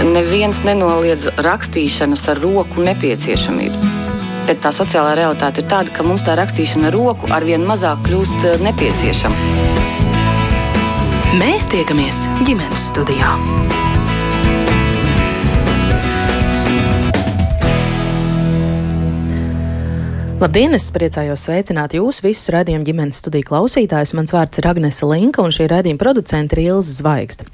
Neviens nenoliedz rakstīšanas ar roku nepieciešamību. Bet tā sociālā realitāte ir tāda, ka mums tā rakstīšana ar roku arvien mazāk kļūst eh, nepieciešama. Mēs tiekamies ģimenes studijā. Labdien! Es priecājos sveicināt jūs visus redzējumu ģimenes studiju klausītājus. Mans vārds ir Agnese Linka, un šī redzējuma producente ir Ilza Zvaigzne.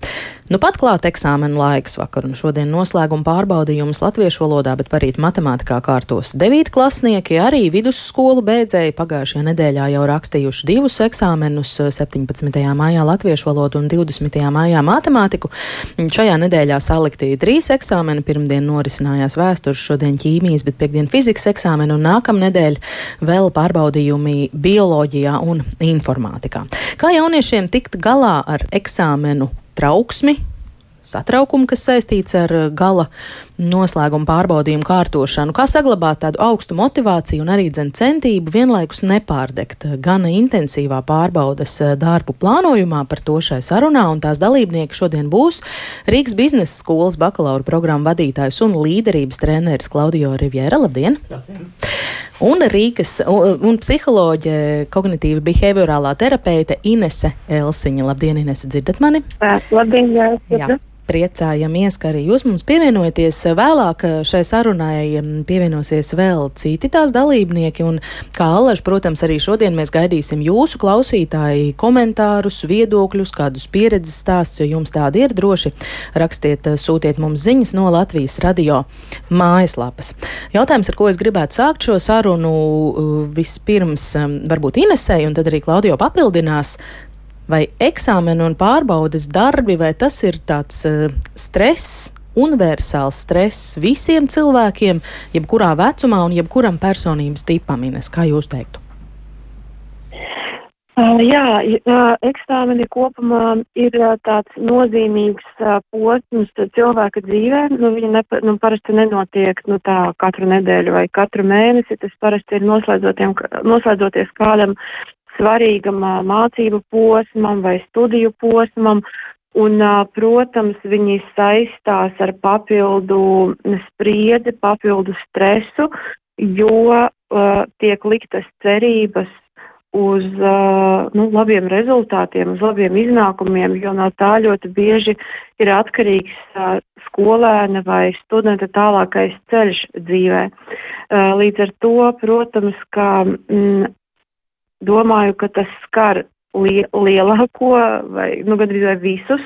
Nu pat klāt eksāmenu laiks vakar, un šodien noslēguma pārbaudījums latviešu valodā, bet parīt matemātikā kārtos devītklasnieki, arī vidusskolu beidzēji pagājušajā nedēļā jau rakstījuši divus eksāmenus - 17. maijā latviešu valodu un 20. maijā matemātiku. Šajā nedēļā saliktīja trīs eksāmeni. Pirmdien norisinājās vēstures, šodien ķīmijas, bet piekdien fizikas eksāmeni un nākamnedēļ dēļ vēl pārbaudījumi bioloģijā un informātikā. Kā jauniešiem tikt galā ar eksāmenu trauksmi, satraukumu, kas saistīts ar uh, gala noslēguma pārbaudījumu kārtošanu, kā saglabāt tādu augstu motivāciju un arī dzen centību vienlaikus nepārdegt gana intensīvā pārbaudas uh, darbu plānojumā par to šai sarunā, un tās dalībnieki šodien būs Rīgas biznesa skolas bakalaura programmu vadītājs un līderības treneris Klaudijo Riviera. Labdien! Labdien. Un Rīgas un, un psiholoģe, kognitīva behaviorālā terapeite Inese Elsiņa. Labdien, Inese, dzirdat mani? Labdien, jā. jā priecājamies, ka arī jūs mums pievienojaties. Vēlāk šai sarunai pievienosies vēl citi tās dalībnieki, un kā Allaž, protams, arī šodien mēs gaidīsim jūsu klausītāju komentārus, viedokļus, kādus pieredzes stāstus, jo jums tādi ir droši. Rakstiet, sūtiet mums ziņas no Latvijas radio mājaslapas. Jautājums, ar ko es gribētu sākt šo sarunu, vispirms varbūt Inesei, un tad arī Klaudio papildinās vai eksāmenu un pārbaudas darbi, vai tas ir tāds uh, stress, universāls stress visiem cilvēkiem, jebkurā vecumā un jebkuram personības tipam, Ines, kā jūs teiktu? Uh, jā, uh, eksāmeni kopumā ir uh, tāds nozīmīgs posms cilvēka dzīvē. Nu, viņi nepa, nu, parasti nenotiek nu, tā katru nedēļu vai katru mēnesi. Tas parasti ir noslēdzoties kādam svarīgam mācību posmam vai studiju posmam. Un, protams, viņi saistās ar papildu spriedzi, papildu stresu, jo uh, tiek liktas cerības uz uh, nu, labiem rezultātiem, uz labiem iznākumiem, jo no tā ļoti bieži ir atkarīgs uh, skolēna vai studenta tālākais ceļš dzīvē. Uh, līdz ar to, protams, ka mm, domāju, ka tas skar li lielāko vai, nu, gandrīz vai visus,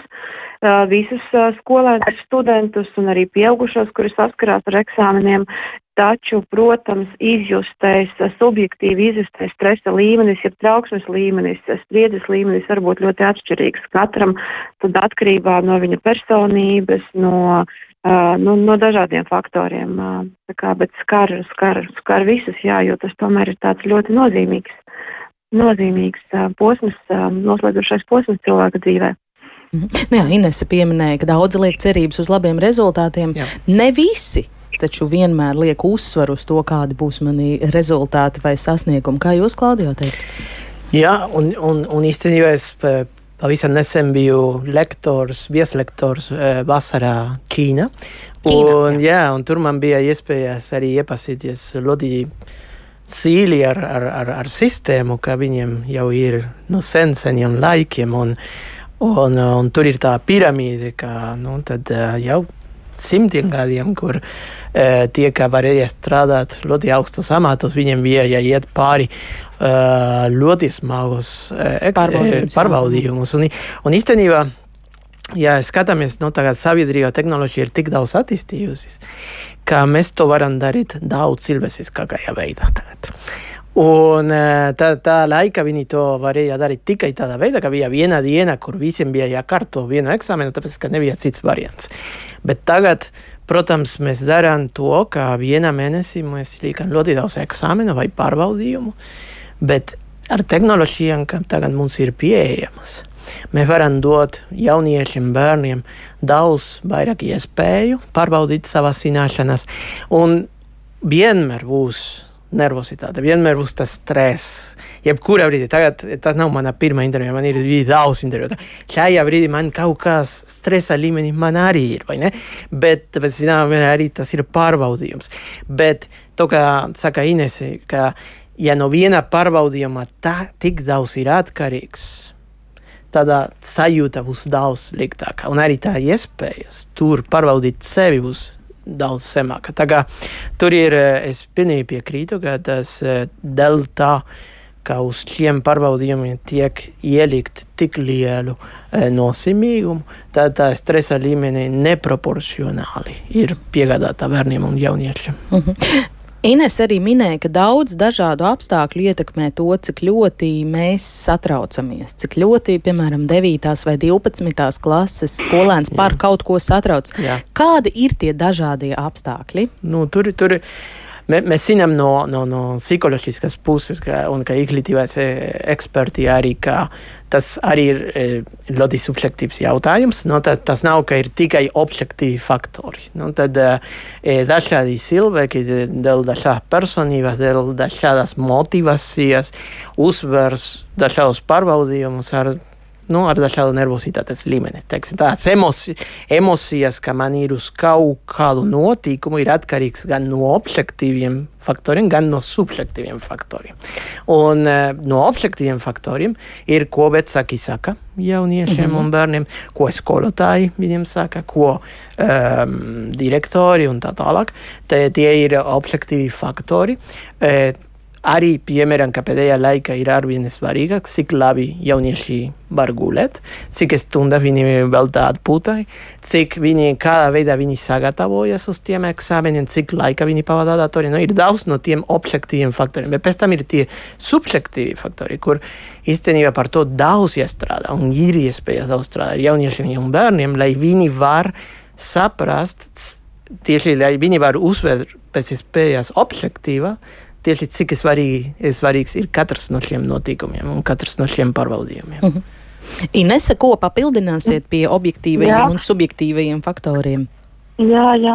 uh, visus uh, skolēnus, studentus un arī pieaugušos, kuri saskarās ar eksāmeniem. Taču, protams, izjustēs, subjektīvi izjustēs stresa līmenis, ja trauksmes līmenis, spriedzes līmenis var būt ļoti atšķirīgs katram, tad atkarībā no viņa personības, no, uh, no, no dažādiem faktoriem. Uh, kā, bet skar, skar, skar visus, jā, jo tas tomēr ir tāds ļoti nozīmīgs nozīmīgs posms, noslēdzošais posms cilvēka dzīvē. Mhm. Nu jā, Inese pieminēja, ka daudz liek cerības uz labiem rezultātiem. Jā. Ne visi taču vienmēr liek uzsvaru uz to, kādi būs mani rezultāti vai sasniegumi. Kā jūs, Klaudijā, teikt? Jā, un, un, un īstenībā es pavisam nesen biju lektors, vieslektors vasarā Ķīna. Ķīna un, jā. jā, un tur man bija iespējas arī iepazīties Lodiju cīļi ar, ar, ar, ar sistēmu, ka viņiem jau ir nu, sen, seniem laikiem, un, un, un tur ir tā piramīda, ka nu, tad, jau simtiem gadiem, kur tie, kā varēja strādāt ļoti augstos amatos, viņiem bija jāiet pāri ļoti smagus pārbaudījumus. pārbaudījumus. Un, un īstenībā ja skatāmies, nu, tagad sabiedrība tehnoloģija ir tik daudz attīstījusies, ka mēs to varam darīt daudz cilvēciskākajā veidā. Tagad. Un e, tā, tā laika viņi to varēja darīt tikai tādā veidā, ka bija viena diena, kur visiem bija jākārto vienu eksāmenu, tāpēc, ka nebija cits variants. Bet tagad, protams, mēs darām to, ka vienā mēnesī mēs liekam ļoti daudz eksāmenu vai pārbaudījumu, bet ar tehnoloģijām, kam tagad mums ir pieejamas, Mēs varam dot jauniešiem, bērniem daudz vairāk iespēju pārbaudīt savas zināšanas, un vienmēr būs nervozitāte, vienmēr būs tas stress. jebkurā brīdī, tagad tas nav mana pirmā intervija, man ir daudz interviju. Šajā brīdī man kaut kāds stresa līmenis man arī ir, vai ne? Bet, bet zinām, arī tas ir pārbaudījums. Bet to, kā saka Inese, ka ja no viena pārbaudījuma tā tik daudz ir atkarīgs, tādā sajūta būs daudz sliktāka. Un arī tā iespējas tur pārbaudīt sevi būs daudz zemāka. Tā kā tur ir, es pilnīgi piekrītu, ka tas dēļ tā, ka uz šiem pārbaudījumiem tiek ielikt tik lielu e, nozīmīgumu, tad tā stresa līmenī neproporcionāli ir piegādāta bērniem un jauniešiem. Ines arī minēja, ka daudz dažādu apstākļu ietekmē to, cik ļoti mēs satraucamies, cik ļoti, piemēram, 9. vai 12. klases skolēns par kaut ko satrauc. Jā. Kādi ir tie dažādie apstākļi? Nu, tur, tur, me, mēs zinām no, no, no psiholoģiskas puses, ka, un ka izglītības eksperti arī, ka tas arī ir e, ļoti subjektīvs jautājums. No, tas, tas nav, ka ir tikai objektīvi faktori. No, tad e, dažādi cilvēki, dēļ dažādas personības, dēļ dažādas motivācijas, uzvers dažādus pārbaudījumus ar nu, ar dažādu nervositātes līmeni. Teiksim, tāds emoci, emocijas, ka man ir uz kaut kādu notikumu, ir atkarīgs gan no objektīviem faktoriem, gan no subjektīviem faktoriem. Un uh, no objektīviem faktoriem ir, ko vecāki saka jauniešiem mm -hmm. un bērniem, ko skolotāji viņiem saka, ko um, direktori un tā tālāk. Te, tie ir objektīvi faktori. Uh, Arī, piemēram, pēdējā laikā ir arvien svarīgāk, cik labi jaunieši var gulēt, cik stundas viņi veltā atpūtai, cik viņi, kādā veidā viņi sagatavojas uz tiem eksāmeniem, cik laika viņi pavada datorī. Nu, ir daudz no tiem objektīviem faktoriem, bet pēc tam ir tie subjektīvi faktori, kur īstenībā par to daudz jāstrādā un ir iespējas daudz strādāt ar jauniešiem un bērniem, lai viņi var saprast, tieši lai viņi var uzsvērt pēc iespējas objektīvā tieši cik svarīgi, svarīgs ir katrs no šiem notikumiem un katrs no šiem pārbaudījumiem. Uh -huh. Inese, ko papildināsiet pie objektīvajiem jā. un subjektīvajiem faktoriem? Jā, jā,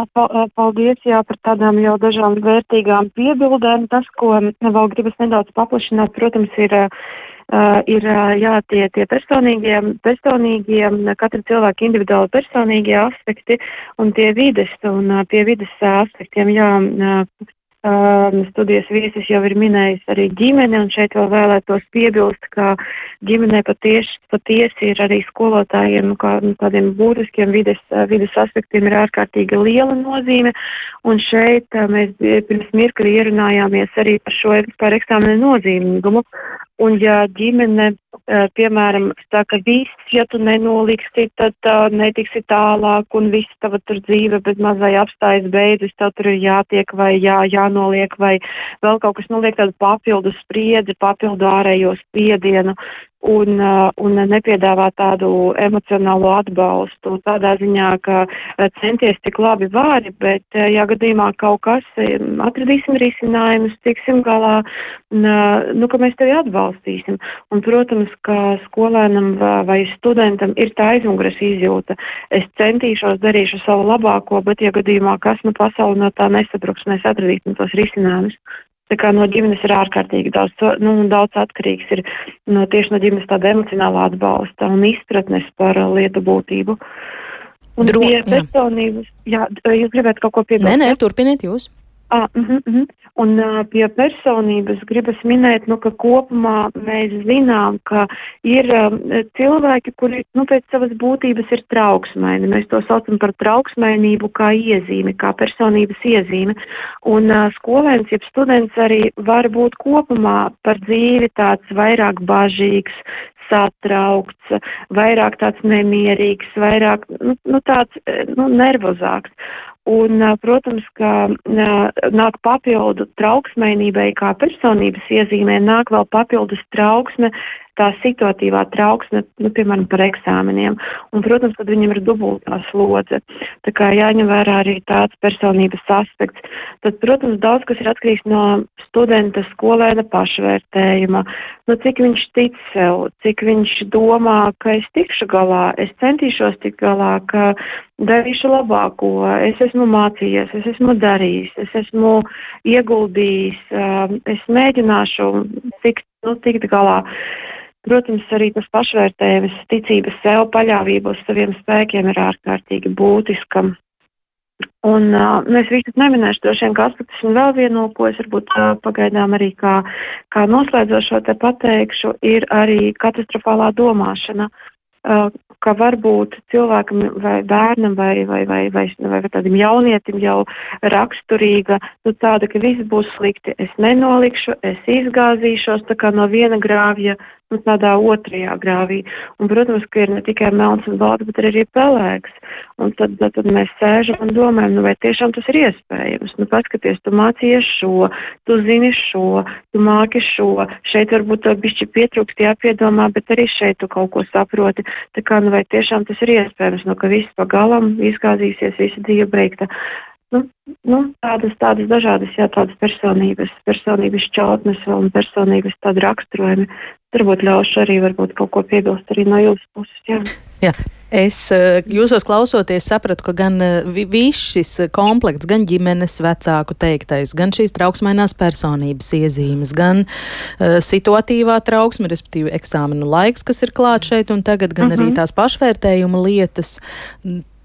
paldies jā, par tādām jau dažām vērtīgām piebildēm. Tas, ko vēl gribas nedaudz paplašināt, protams, ir, uh, ir jā, tie, tie personīgie, personīgie, katra cilvēka individuāli personīgie aspekti un tie vides un pie vides aspektiem, jā, Um, studijas viesis jau ir minējis arī ģimene, un šeit vēl vēlētos piebilst, ka ģimenē patiesi, patiesi ir arī skolotājiem kā, nu, tādiem būtiskiem vides, vides aspektiem ir ārkārtīgi liela nozīme, un šeit mēs pirms mirkli ierunājāmies arī par šo par eksāmenu nozīmīgumu, un ja ģimene piemēram, saka, viss, ja tu nenoliksi, tad uh, netiksi tālāk un viss tava tur dzīve bez mazai apstājas beidzas, tev tur ir jātiek vai jā, jānoliek vai vēl kaut kas noliek tādu papildu spriedzi, papildu ārējo spiedienu un, uh, un nepiedāvā tādu emocionālo atbalstu tādā ziņā, ka uh, centies tik labi vari, bet, uh, ja gadījumā kaut kas, um, atradīsim risinājumus, tiksim galā, nu, ka mēs tevi atbalstīsim. Un, protams, ka skolēnam vai studentam ir tā aizmugures izjūta. Es centīšos, darīšu savu labāko, bet, ja gadījumā kas nu pasauli no tā nesabruks, mēs atradīsim tos risinājumus. Tā kā no ģimenes ir ārkārtīgi daudz, nu, daudz atkarīgs ir no, tieši no ģimenes tāda emocionālā atbalsta un izpratnes par lietu būtību. Un Dro, pie personības, jā. jā, jūs gribētu kaut ko piebilst? Nē, nē, turpiniet jūs. Ah, uh -huh, uh -huh. Un uh, pie personības gribas minēt, nu, ka kopumā mēs zinām, ka ir uh, cilvēki, kuri nu, pēc savas būtības ir trauksmaini. Mēs to saucam par trauksmainību kā iezīmi, kā personības iezīme. Un uh, skolēns, jeb students arī var būt kopumā par dzīvi tāds vairāk bažīgs, satraukts, vairāk tāds nemierīgs, vairāk nu, nu, tāds nu, nervozāks. Un, protams, ka nāk papildu trauksmēnībai kā personības iezīmē, nāk vēl papildus trauksme tā situatīvā trauksme, nu, piemēram, par eksāmeniem. Un, protams, tad viņam ir dubultā slodze. Tā kā jāņem vērā arī tāds personības aspekts. Tad, protams, daudz kas ir atkarīgs no studenta skolēna pašvērtējuma, no cik viņš tic sev, cik viņš domā, ka es tikšu galā, es centīšos tikt galā, ka darīšu labāko, es esmu mācījies, es esmu darījis, es esmu ieguldījis, es mēģināšu tikt nu, tikt galā. Protams, arī tas pašvērtējums, ticības sev, paļāvība uz saviem spēkiem ir ārkārtīgi būtiska. Un uh, nu, es visus neminēšu droši vien kā aspektus, un vēl vienu, ko es varbūt uh, pagaidām arī kā, kā noslēdzošo te pateikšu, ir arī katastrofālā domāšana. Uh, ka varbūt cilvēkam vai bērnam vai, vai, vai, vai, vai tādam jaunietim jau raksturīga, nu tāda, ka viss būs slikti, es nenolikšu, es izgāzīšos tā kā no viena grāvja nu, tādā otrajā grāvī. Un, protams, ka ir ne tikai melns un balts, bet arī pelēks. Un tad, tad, tad mēs sēžam un domājam, nu vai tiešām tas ir iespējams. Nu, paskaties, tu mācījies šo, tu zini šo, tu māki šo, šeit varbūt to bišķi pietrūkst jāpiedomā, bet arī šeit tu kaut ko saproti. Tā kā, nu vai tiešām tas ir iespējams, nu ka viss pagalam izgāzīsies, visa dzīve beigta. Nu, nu, tādas, tādas dažādas, jā, tādas personības, personības šķautnes un personības tādi raksturojumi. Varbūt ļaušu arī varbūt kaut ko piebilst arī no jūsu puses, jā. Jā. Es eh, jūsos klausoties sapratu, ka gan eh, viss šis komplekts, gan ģimenes vecāku teiktais, gan šīs trauksmainās personības iezīmes, gan uh, situatīvā trauksme, respektīvi eksāmenu laiks, kas ir klāt šeit un tagad, gan uh -huh. arī mhm. tās pašvērtējuma lietas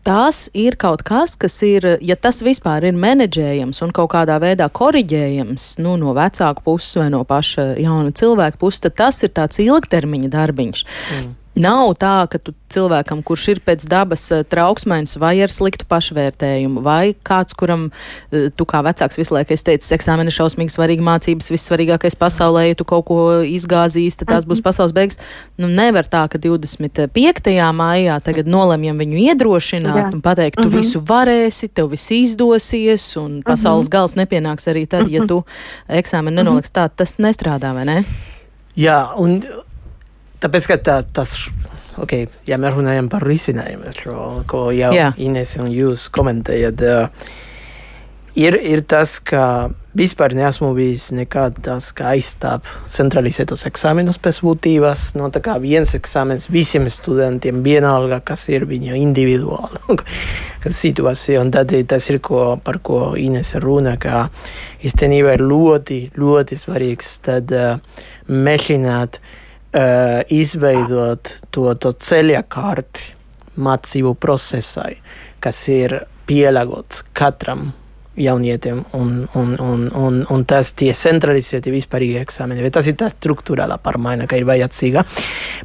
tas ir kaut kas, kas ir, ja tas vispār ir menedžējams un kaut kādā veidā koriģējams nu, no vecāku puses vai no paša jauna cilvēka puses, tad tas ir tāds ilgtermiņa darbiņš. Mm. Nav tā, ka tu cilvēkam, kurš ir pēc dabas uh, trauksmēns vai ar sliktu pašvērtējumu, vai kāds, kuram uh, tu kā vecāks visu laiku esi teicis, eksāmeni šausmīgi svarīgi mācības, vissvarīgākais pasaulē, ja tu kaut ko izgāzīsi, tad tās būs mhm. pasaules beigas. Nu, nevar tā, ka 25. maijā tagad nolemjam viņu iedrošināt Jā. un pateikt, tu uh mhm. -huh. visu varēsi, tev viss izdosies, un pasaules uh mhm. -huh. gals nepienāks arī tad, ja tu eksāmeni nenoliks tā, tas nestrādā, vai ne? Jā, un Tāpēc, ka tā, tas, okay, ja mēs runājam par risinājumu, ko jau Jā. Ines un jūs komentējat, ir, ir tas, ka vispār neesmu bijis nekad tas, kā aizstāv centralizētos eksāmenus pēc būtības. No tā kā viens eksāmens visiem studentiem vienalga, kas ir viņa individuāla situācija. Un tad tas ir, ko, par ko Ines runa, ka īstenībā ir ļoti, ļoti svarīgs tad uh, mēģināt uh, uh, izveidot to, to ceļakārti mācību procesai, kas ir pielāgots katram jaunietim, un, un, un, un, un tas tie centralizēti vispārīgi eksāmeni. Bet tas ir tā struktūrālā pārmaiņa, ka ir vajadzīga.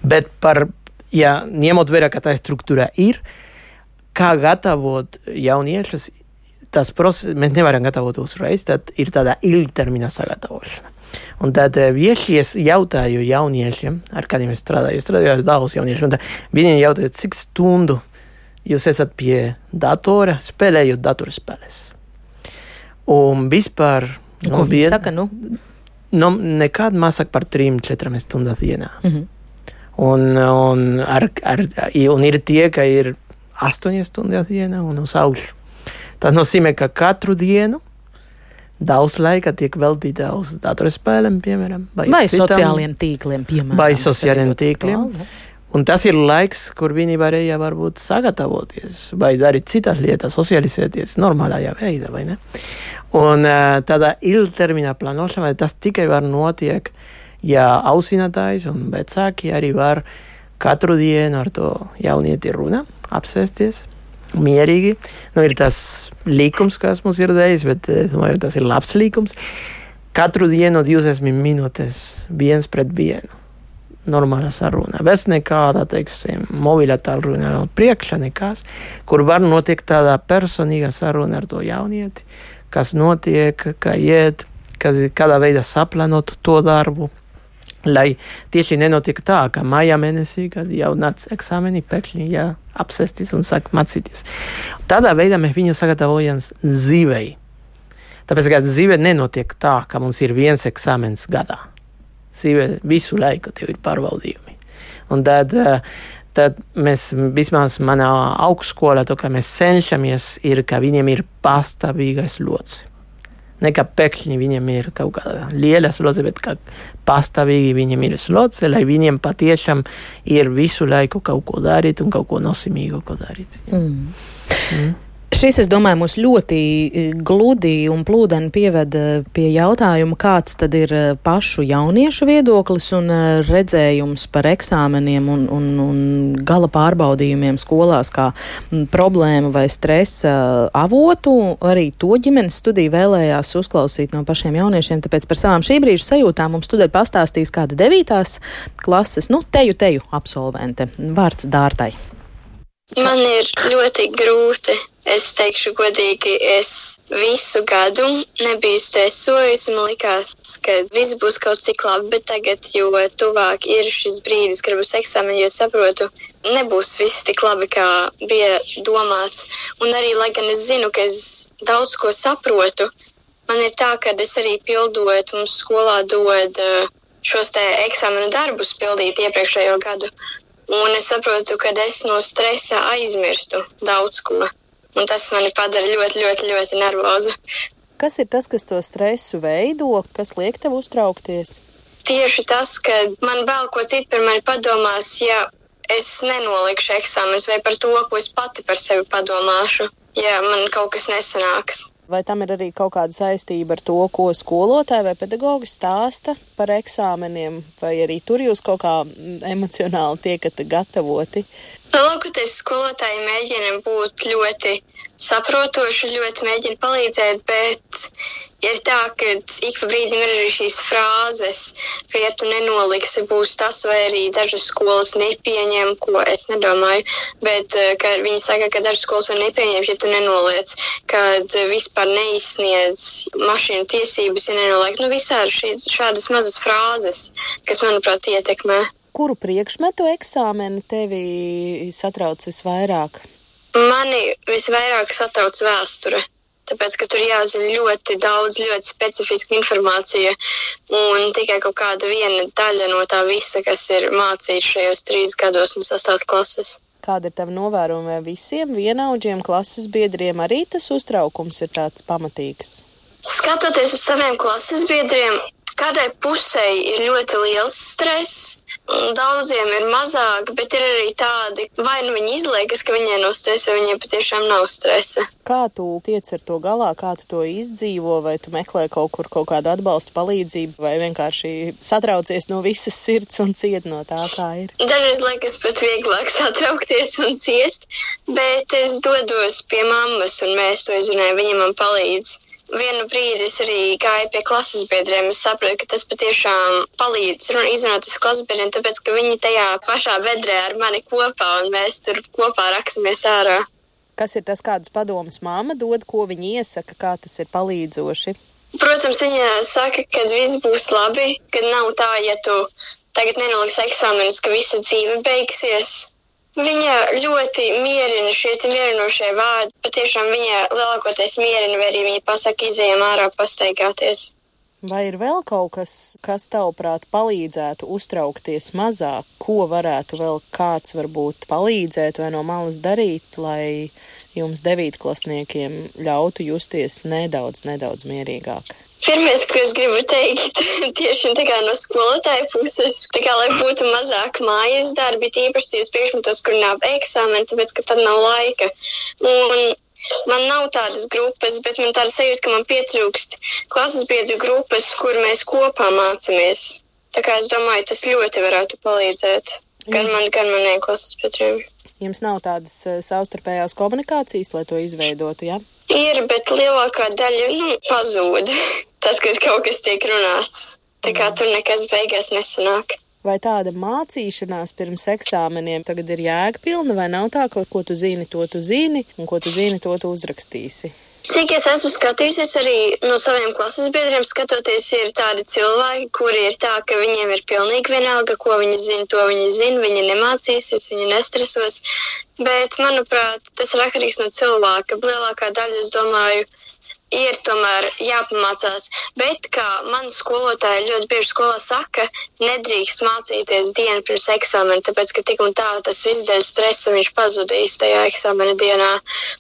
Bet par, ja ņemot vērā, ka tā struktūra ir, kā gatavot jauniešus, tas process mēs nevaram gatavot uzreiz, tad ir tāda ilgtermiņa sagatavošana. Un tad bieži es jautāju jauniešiem, ar kādiem es strādāju, es strādāju ar daudz jauniešu, un viņi jautāja, cik stundu jūs esat pie datora, spēlējot datorspēles. Un vispār. Nu, Ko viņi saka? Nu? Nu, nekad mazāk par trim, četrām stundām dienā. Mm -hmm. un, un, ar, ar, un ir tie, ka ir astoņas stundas dienā un uz augšu. Tas nozīmē, ka katru dienu Daudz laika tiek veltīta uz datorspēlēm, piemēram, vai, vai citam, sociāliem tīkliem, piemēram. Vai sociāliem tīkliem. Un tas ir laiks, kur viņi varēja varbūt sagatavoties vai darīt citas lietas, socializēties normālajā veidā, vai ne? Un tādā ilgtermiņā plānošanā tas tikai var notiek, ja audzinātājs un vecāki arī var katru dienu ar to jaunieti runā, apsēsties mierīgi. Nu, ir tas likums, kas mums ir dējis, bet es domāju, tas ir labs likums. Katru dienu 20 minūtes viens pret vienu. Normāla saruna. Bez nekāda, teiksim, mobilā tālruna no priekšā nekas, kur var notiekt tāda personīga saruna ar to jaunieti, kas notiek, kā iet, kas, kādā veidā saplānot to darbu lai tieši nenotiek tā, ka maijā mēnesī, kad jau nāc eksāmeni, pēkšņi jāapsēsties un sāk mācīties. Tādā veidā mēs viņu sagatavojam dzīvei. Tāpēc, ka dzīve nenotiek tā, ka mums ir viens eksāmens gadā. Dzīve visu laiku tev ir pārbaudījumi. Un tad, tad mēs, vismaz manā augstskolā, to, ka mēs cenšamies, ir, ka viņiem ir pastāvīgais locis nekā pēkšņi viņiem ir kaut kāda liela slodze, bet kā pastāvīgi viņiem ir slodze, lai viņiem patiešām ir visu laiku kaut ko darīt un kaut ko nozīmīgu ko darīt. Mm. Mm. Šis, es domāju, mūs ļoti e, gludi un plūdeni pieveda pie jautājuma, kāds tad ir e, pašu jauniešu viedoklis un e, redzējums par eksāmeniem un, un, un gala pārbaudījumiem skolās kā problēmu vai stresa avotu. Arī to ģimenes studija vēlējās uzklausīt no pašiem jauniešiem, tāpēc par savām šī brīža sajūtām mums studē pastāstīs kāda devītās klases, nu, teju teju absolvente. Vārds Dārtai. Man ir ļoti grūti. Es teikšu, godīgi, es visu gadu nebiju stresojusi. Man liekas, ka viss būs kaut cik labi, bet tagad, jo tuvāk ir šis brīdis, kad būs eksāmeni, jo saprotu, nebūs viss tik labi, kā bija domāts. Un arī, lai gan es zinu, ka es daudz ko saprotu, man ir tā, ka es arī pildot, mums skolā dod eh, šos te eksāmenu darbus pildīt iepriekšējo gadu. Un es saprotu, ka es no stresa aizmirstu daudz ko. Un tas mani padara ļoti, ļoti, ļoti nervozu. Kas ir tas, kas to stresu veido, kas liek tev uztraukties? Tieši tas, ka man vēl ko citu par mani padomās, ja es nenolikšu eksāmenus vai par to, ko es pati par sevi padomāšu, ja man kaut kas nesanāks. Vai tam ir arī kaut kāda saistība ar to, ko skolotāji vai pedagogi stāsta par eksāmeniem, vai arī tur jūs kaut kā emocionāli tiekat gatavoti? Lielākoties skolotāji mēģina būt ļoti saprotoši, ļoti mēģina palīdzēt, bet ir tā, ka ik pa brīdim ir arī šīs frāzes, ka, ja tu nenoliksi, būs tas, vai arī dažas skolas nepieņem, ko es nedomāju, bet eh, viņi saka, ka dažas skolas var nepieņemt, ja tu nenoliec, kad vispār neizsniedz mašīnu tiesības, ja nenoliek. Nu, visādi šī, šādas mazas frāzes, kas, manuprāt, ietekmē. Kuru priekšmetu eksāmeni tevi satrauc visvairāk? Mani visvairāk satrauc vēsture tāpēc, ka tur jāzina ļoti daudz, ļoti specifiska informācija un tikai kaut kāda viena daļa no tā visa, kas ir mācīts šajos trīs gados un sastās klases. Kāda ir tava novērojuma visiem vienaudžiem, klases biedriem? Arī tas uztraukums ir tāds pamatīgs. Skatoties uz saviem klases biedriem, kādai pusē ir ļoti liels stress, Daudziem ir mazāk, bet ir arī tādi, vai nu viņi izliekas, ka viņiem nav stresa, vai viņiem patiešām nav stresa. Kā tu tiec ar to galā, kā tu to izdzīvo, vai tu meklē kaut kur kaut kādu atbalstu, palīdzību, vai vienkārši satraucies no visas sirds un ciet no tā, kā ir? Dažreiz liekas pat vieglāk satraukties un ciest, bet es dodos pie mammas un mēs to izrunājam, viņa man palīdz vienu brīdi es arī gāju pie klases biedriem. Es saprotu, ka tas patiešām palīdz izrunāties klases biedriem, tāpēc ka viņi tajā pašā vedrē ar mani kopā un mēs tur kopā rakstamies ārā. Kas ir tas, kādus padomus māma dod, ko viņa iesaka, kā tas ir palīdzoši? Protams, viņa saka, ka viss būs labi, ka nav tā, ja tu tagad nenoliks eksāmenus, ka visa dzīve beigsies. Viņa ļoti mierina šie mierinošie vārdi. Patiešām viņa lielākoties mierina, vai arī viņa pasaka, izējām ārā pastaigāties. Vai ir vēl kaut kas, kas tavuprāt palīdzētu uztraukties mazāk? Ko varētu vēl kāds varbūt palīdzēt vai no malas darīt, lai jums devītklasniekiem ļautu justies nedaudz, nedaudz mierīgāk? Pirmais, ko es gribu teikt, tieši no skolotāja puses, kā lai būtu mazāk mājas darbi, tīpaši tajos priekšmetos, kur nav eksāmeni, tāpēc, ka tad nav laika. Un man nav tādas grupas, bet man tāda sajūta, ka man pietrūkst klases biedru grupas, kur mēs kopā mācāmies. Tā kā es domāju, tas ļoti varētu palīdzēt gan man, gan manai klases biedriem. Jums nav tādas uh, savstarpējās komunikācijas, lai to izveidotu, jā? Ja? Ir, bet lielākā daļa nu, pazūd. Tas, ka kaut kas tiek runāts. Tā kā tur nekas beigās nesanāk. Vai tāda mācīšanās pirms eksāmeniem tagad ir jēgpilna, vai nav tā, ka ko tu zini, to tu zini, un ko tu zini, to tu uzrakstīsi? Cik es esmu skatījusies arī no saviem klases biedriem, skatoties, ir tādi cilvēki, kuri ir tā, ka viņiem ir pilnīgi vienalga, ko viņi zina, to viņi zina, viņi nemācīsies, viņi nestresos. Bet, manuprāt, tas ir atkarīgs no cilvēka. Lielākā daļa, es domāju, ir tomēr jāpamācās. Bet, kā man skolotāji ļoti bieži skolā saka, nedrīkst mācīties dienu pirms eksāmena, tāpēc, ka tik un tā tas viss dēļ stresa viņš pazudīs tajā eksāmena dienā.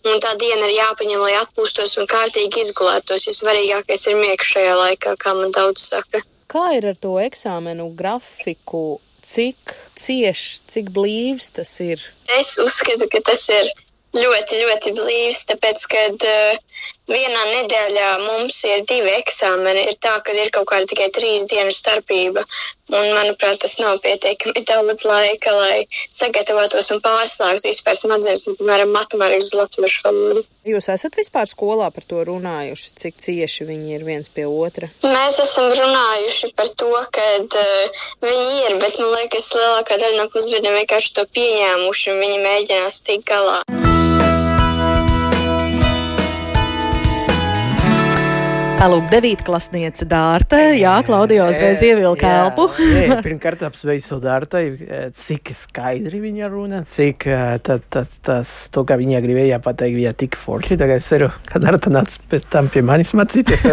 Un tā diena ir jāpaņem, lai atpūstos un kārtīgi izgulētos, jo svarīgākais ir miegs šajā laikā, kā man daudz saka. Kā ir ar to eksāmenu grafiku? Cik cieši, cik blīvs tas ir? Es uzskatu, ka tas ir ļoti, ļoti blīvs, tāpēc, ka uh, vienā nedēļā mums ir divi eksāmeni. Ir tā, ka ir kaut kāda tikai trīs dienu starpība. Un, manuprāt, tas nav pietiekami daudz laika, lai sagatavotos un pārslēgtu vispār smadzenes, nu, piemēram, matemātikas uz latviešu valodu. Jūs esat vispār skolā par to runājuši, cik cieši viņi ir viens pie otra? Mēs esam runājuši par to, ka uh, viņi ir, bet man liekas, lielākā daļa no pusbērniem vienkārši to pieņēmuši un viņi mēģinās tikt galā. Tālūk, devītklasniece Dārta. Jā, Klaudija uzreiz ievilka elpu. Pirmkārt, apsveicu Dārtai, cik skaidri viņa runā, cik tā, tā, tas, to, kā viņa gribēja pateikt, bija tik forši. Tagad es ceru, ka Dārta nāc pēc tam pie manis mācīties.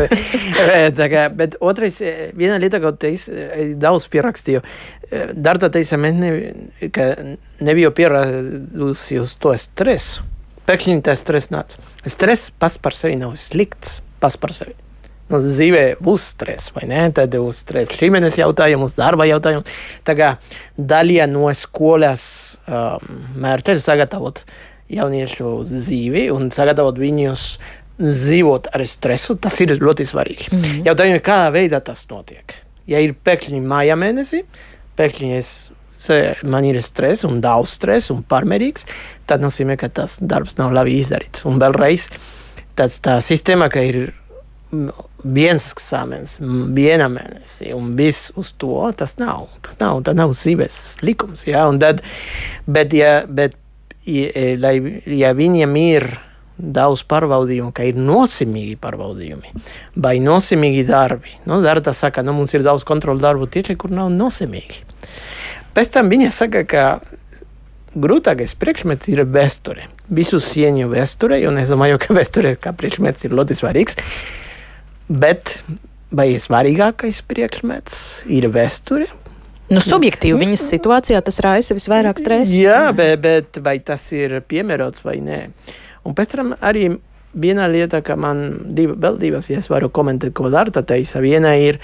bet otrais, viena lieta, ko teicu, daudz pierakstīju. Dārta teica, man ne, ka nebija pieradusi uz to stresu. Pēkšņi tas stress nāca. Stress pats par sevi nav slikts, pats par sevi nu, dzīvē būs stress, vai ne? Tad būs stress ģimenes jautājums, darba jautājums. Tā kā daļa no skolas um, mērķa ir sagatavot jauniešu dzīvi un sagatavot viņus dzīvot ar stresu, tas ir ļoti svarīgi. Mm -hmm. Jautājumi, kādā veidā tas notiek? Ja ir pēkšņi māja mēnesi, pēkšņi es, man ir stress un daudz stresa un pārmērīgs, tad nozīmē, ka tas darbs nav labi izdarīts. Un vēlreiz, tas tā sistēma, ka ir viens eksāmens, viena mēnesī, un viss uz to tas nav. Tas nav, tas nav dzīves likums. Ja? Tad, bet, ja, bet ja, e, lai, ja viņiem ir daudz pārbaudījumu, ka ir nosimīgi pārbaudījumi vai nosimīgi darbi, nu, Darta saka, nu, mums ir daudz kontrolu darbu tieši, kur nav nosimīgi. Pēc tam viņa saka, ka grūtākais priekšmets ir vēsture. Visu cieņu vēsture, un es domāju, ka vēsture kā priekšmets ir ļoti svarīgs. Bet vai svarīgākais priekšmets ir vēsture? Nu, subjektīvi viņas situācijā tas raisa visvairāk stresa. Jā, bet, bet vai tas ir piemērots vai nē? Un pēc tam arī viena lieta, ka man div, vēl divas, ja es varu komentēt, ko Dārta teica. Viena ir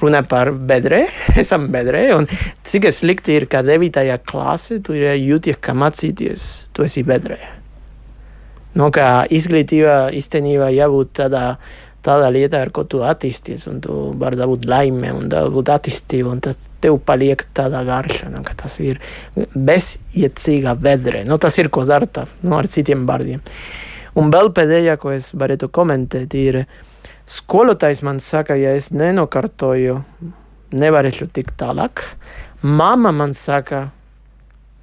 runa par bedrē, esam bedrē, un cik slikti ir, ka 9. klasē tu jūties, ka mācīties, tu esi bedrē. No nu, kā izglītība īstenībā jābūt tādā tādā lietā, ar ko tu attīsties, un tu vari dabūt laimi un dabūt attīstību, un tas tev paliek tādā garša, nu, ka tas ir bezjēdzīga vedre. Nu, tas ir, ko dara tā, nu, ar citiem vārdiem. Un vēl pēdējā, ko es varētu komentēt, ir skolotājs man saka, ja es nenokārtoju, nevarēšu tikt tālāk. Mama man saka,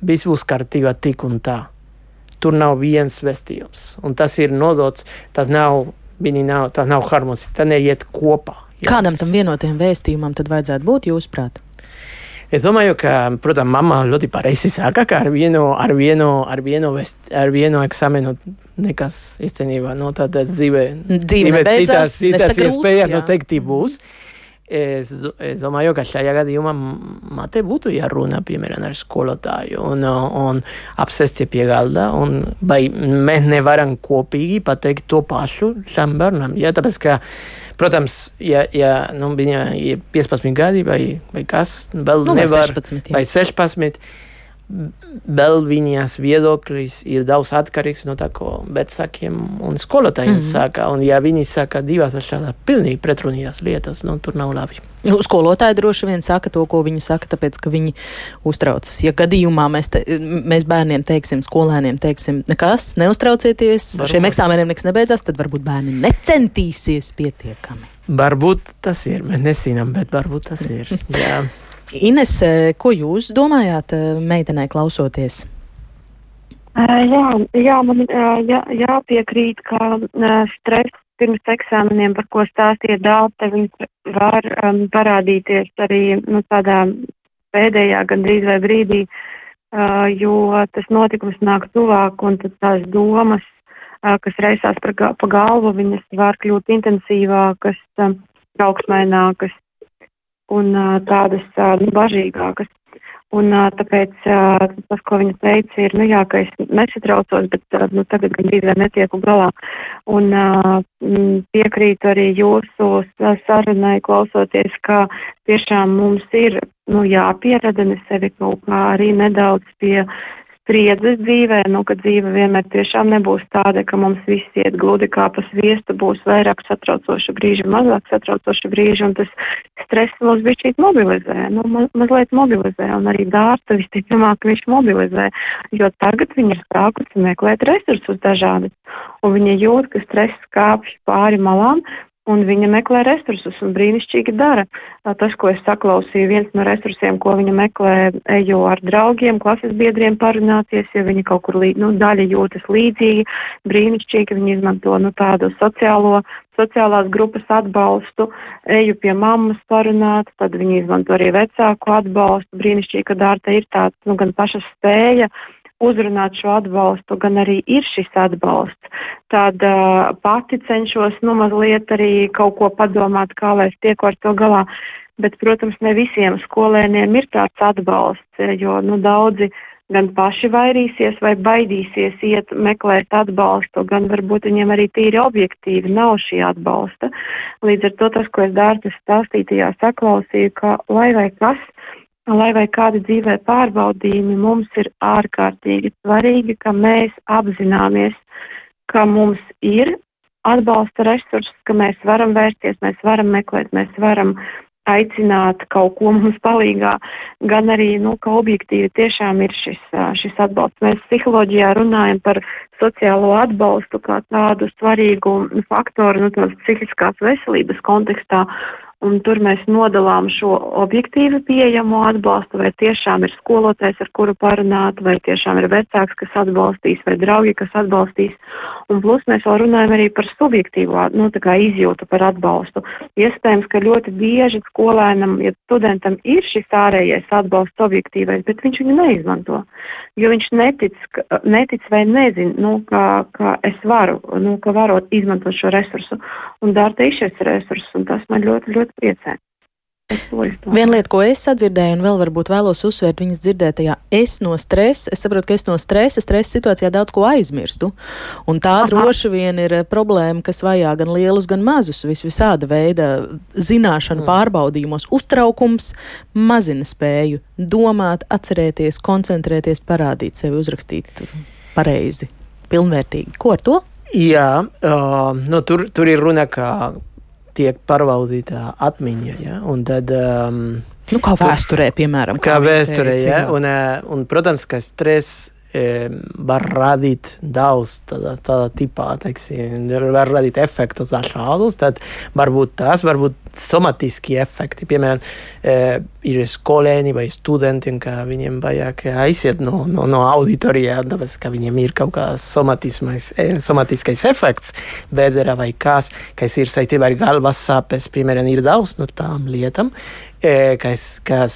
viss būs kārtībā tik un tā. Tur nav viens vēstījums, un tas ir nodots, tas nav Viņi nav, tā nav harmonija, tā neiet kopā. Jā. Kādam tam vienotiem vēstījumam tad vajadzētu būt, jūsuprāt? Es domāju, ka, protams, mamma ļoti pareizi saka, ka ar vienu, ar vienu, ar vienu, vest, ar vienu eksāmenu nekas īstenībā no nu, tādas dzīvē, dzīvē citas, citas iespējas noteikti būs. Mm. Es, es domāju, ka šajā gadījumā mate būtu jārunā piemēram ar skolotāju un, un apsēsties pie galda. Un, vai mēs nevaram kopīgi pateikt to pašu šam bērnam? Ja, tāpēc, ka, protams, ja, ja nu, viņa ir 15 gadi vai, vai kas, vēl nu, nevar, vai 16. Vai 16 vēl viņas viedoklis ir daudz atkarīgs no tā, ko vecākiem un skolotājiem mm -hmm. saka. Un, ja viņi saka divas šādas pilnīgi pretrunīgas lietas, nu, tur nav labi. Nu, skolotāji droši vien saka to, ko viņi saka, tāpēc, ka viņi uztraucas. Ja gadījumā mēs, te, mēs bērniem teiksim, skolēniem teiksim, nekas, neuztraucieties, varbūt. šiem eksāmeniem nekas nebeidzās, tad varbūt bērni necentīsies pietiekami. Varbūt tas ir, mēs nezinām, bet varbūt tas ir. Jā. Ines, eh, ko jūs domājāt eh, meitenei klausoties? Jā, jā, man jā, jāpiekrīt, ka stress pirms eksāmeniem, par ko stāstīja Dāte, viņš var um, parādīties arī nu, tādā pēdējā gandrīz vai brīdī, uh, jo tas notikums nāk tuvāk un tad tās domas, uh, kas reisās par, pa galvu, viņas var kļūt intensīvākas, uh, trauksmainākas, un tādas nu, bažīgākas. Un tāpēc tas, ko viņa teica, ir, nu jā, ka es nesatraucos, bet nu, tagad gan drīz vai netieku galā. Un piekrītu arī jūsu sarunai klausoties, ka tiešām mums ir, nu, jāpierada ne sevi kaut kā arī nedaudz pie spriedzes dzīvē, nu, ka dzīve vienmēr tiešām nebūs tāda, ka mums viss iet gludi kā pa sviestu, būs vairāk satraucoši brīži, mazāk satraucoši brīži, un tas stress mūs bišķīt mobilizē, nu, ma mazliet mobilizē, un arī dārsta visticamāk viņš mobilizē, jo tagad viņa ir sākusi meklēt resursus dažādi, un viņa jūt, ka stress kāpj pāri malām, un viņa meklē resursus un brīnišķīgi dara. Tas, ko es saklausīju, viens no resursiem, ko viņa meklē, ejo ar draugiem, klases biedriem parunāties, ja viņa kaut kur, nu, daļa jūtas līdzīgi, brīnišķīgi, viņa izmanto, nu, tādu sociālo, sociālās grupas atbalstu, eju pie mammas parunāt, tad viņa izmanto arī vecāku atbalstu, brīnišķīgi, ka dārta ir tāds, nu, gan paša spēja, uzrunāt šo atbalstu, gan arī ir šis atbalsts. Tad uh, pati cenšos nu mazliet arī kaut ko padomāt, kā lai es tieku ar to galā. Bet, protams, ne visiem skolēniem ir tāds atbalsts, jo nu, daudzi gan paši vairīsies vai baidīsies iet meklēt atbalstu, gan varbūt viņiem arī tīri objektīvi nav šī atbalsta. Līdz ar to tas, ko es dārtas stāstītajā saklausīju, ka lai vai kas, lai vai kādi dzīvē pārbaudījumi, mums ir ārkārtīgi svarīgi, ka mēs apzināmies, ka mums ir atbalsta resursi, ka mēs varam vērsties, mēs varam meklēt, mēs varam aicināt kaut ko mums palīgā, gan arī, nu, ka objektīvi tiešām ir šis, šis atbalsts. Mēs psiholoģijā runājam par sociālo atbalstu kā tādu svarīgu faktoru, nu, tās psihiskās veselības kontekstā, un tur mēs nodalām šo objektīvi pieejamo atbalstu, vai tiešām ir skolotājs, ar kuru parunāt, vai tiešām ir vecāks, kas atbalstīs, vai draugi, kas atbalstīs. Un plus mēs vēl runājam arī par subjektīvo, nu, tā kā izjūtu par atbalstu. Iespējams, ka ļoti bieži skolēnam, ja studentam ir šis ārējais atbalsts objektīvais, bet viņš viņu neizmanto, jo viņš netic, netic vai nezin, nu, ka, ka es varu, nu, ka varu izmantot šo resursu. Un dārta ir šis resurss, un tas man ļoti, ļoti ļoti priecē. Viena lieta, ko es sadzirdēju, un vēl varbūt vēlos uzsvērt viņas dzirdētajā, es no stresa, es saprotu, ka es no stresa, stresa situācijā daudz ko aizmirstu. Un tā Aha. droši vien ir problēma, kas vajā gan lielus, gan mazus, vis visāda veida zināšanu mm. pārbaudījumos. Uztraukums mazina spēju domāt, atcerēties, koncentrēties, parādīt sevi, uzrakstīt pareizi, pilnvērtīgi. Ko ar to? Jā, uh, nu, tur, tur ir runa, ka tiek pārvaldīta atmiņa. Ja? Un tad, um, nu, kā vēsturē, piemēram. Kā, kā vēsturē, ja? un, uh, un, protams, ka stress var radīt daudz tādā, tādā tipā, teiksim, var radīt efektu dažādus, tad varbūt tās, varbūt somatiski efekti. Piemēram, ir skolēni vai studenti, ka viņiem vajag aiziet no, no, no auditorijā, tāpēc, ka viņiem ir kaut kāds somatiskais efekts, bedra vai kas, kas ir saistībā ar galvas sāpes, piemēram, ir daudz no tām lietām kas, kas,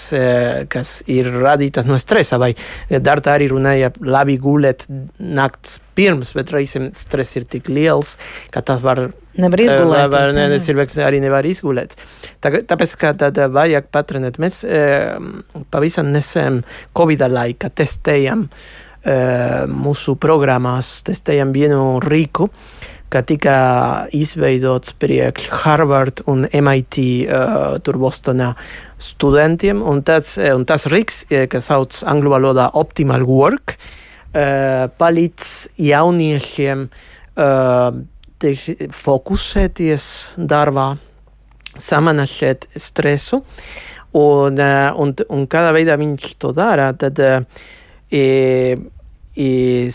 kas ir radītas no stresa. Vai Dārta arī runāja, labi gulēt nakts pirms, bet reizēm stress ir tik liels, ka tas var. Nevar izgulēt. Var, ne, cilvēks arī nevar izgulēt. Tā, tāpēc, ka tad vajag patrenēt. Mēs pavisam nesen Covid laika testējam mūsu programmās, testējam vienu rīku ka tika izveidots priekš Harvard un MIT uh, tur Bostonā studentiem, un, tāds, un tas riks, kas sauc angļu valodā Optimal Work, uh, palīdz jauniešiem uh, teikši, fokusēties darbā, samanāšēt stresu, un, uh, un, un kādā veidā viņš to dara, tad uh, e,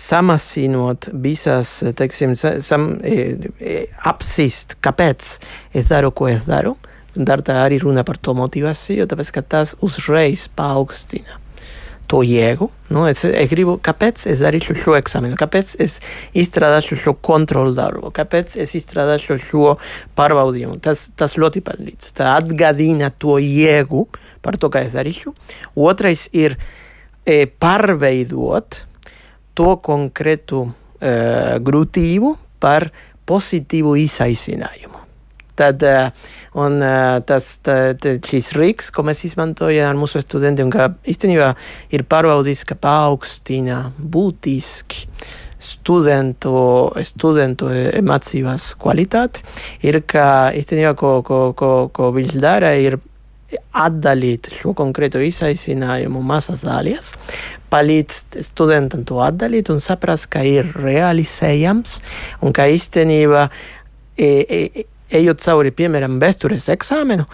samazinot visas, teiksim, sam, apsist, kāpēc es daru, ko es daru. Darta arī runa par to motivāciju, tāpēc, ka tas uzreiz paaugstina to jēgu. Nu, es, es gribu, kāpēc es darīšu šo eksāmenu, kāpēc es izstrādāšu šo kontrolu darbu, kāpēc es izstrādāšu šo pārbaudījumu. Tas, tas ļoti palīdz. Tā atgādina to jēgu par to, kā es darīšu. Otrais ir e, pārveidot to konkrētu uh, grūtību par pozitīvu izaicinājumu. Tad, uh, un, uh, tas, tā, šis rīks, ko mēs izmantojam ar mūsu studentiem, ka īstenībā ir pārbaudīts, ka paaugstina būtiski studentu, studentu mācībās kvalitāti, ir, ka īstenībā, ko, ko, ko, ko viņš dara, ir atdalīt šo konkrēto izaicinājumu mazas daļas, palīdz studentam to atdalīt un saprast, ka ir realizējams un ka īstenībā, e, e, ejot cauri, piemēram, vēstures eksāmenu,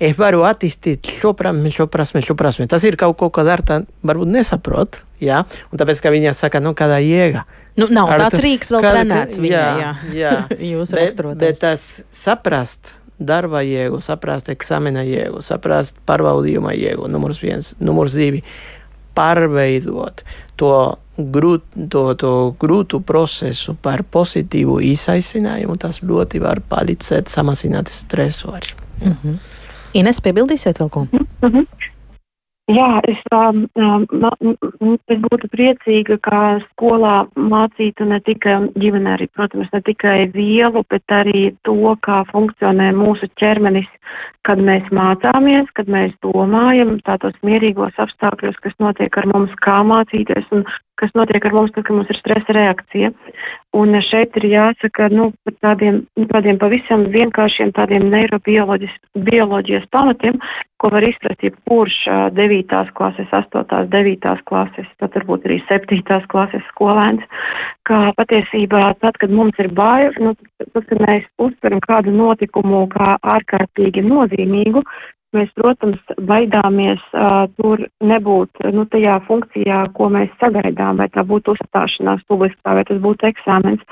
es varu attīstīt šo prasmi, šo prasmi, šo prasmi. Tas ir kaut ko, ko Dārta varbūt nesaprot, jā, un tāpēc, ka viņa saka, nu, kādā jēga. Nu, nav Ar tāds rīks vēl trenēts viņai, jā. Jā, Jūs bet, bet tas saprast, darba jēgu, saprast eksāmena jēgu, saprast pārbaudījuma jēgu, numurs viens, numurs divi, pārveidot to, grūt, to, to grūtu procesu par pozitīvu izaicinājumu, tas ļoti var palīdzēt samazināt stresu arī. Mm -hmm. Ines, piebildīsiet vēl ko? Mm -hmm. Jā, es, um, um, es būtu priecīga, ka skolā mācītu ne tikai ģimenē, arī, protams, ne tikai vielu, bet arī to, kā funkcionē mūsu ķermenis, kad mēs mācāmies, kad mēs domājam tādos mierīgos apstākļos, kas notiek ar mums, kā mācīties un kas notiek ar mums, tad, kad mums ir stresa reakcija. Un šeit ir jāsaka, nu, par tādiem, tādiem pavisam vienkāršiem tādiem neirobioloģijas pamatiem, ko var izprast jebkurš 9. klases, 8. 9. klases, tad varbūt arī 7. klases skolēns, ka patiesībā tad, kad mums ir bail, nu, tad, kad mēs uztveram kādu notikumu kā ārkārtīgi nozīmīgu, Mēs, protams, baidāmies uh, tur nebūt nu, tajā funkcijā, ko mēs sagaidām, vai tā būtu uzstāšanās publiskā, vai tas būtu eksāmens.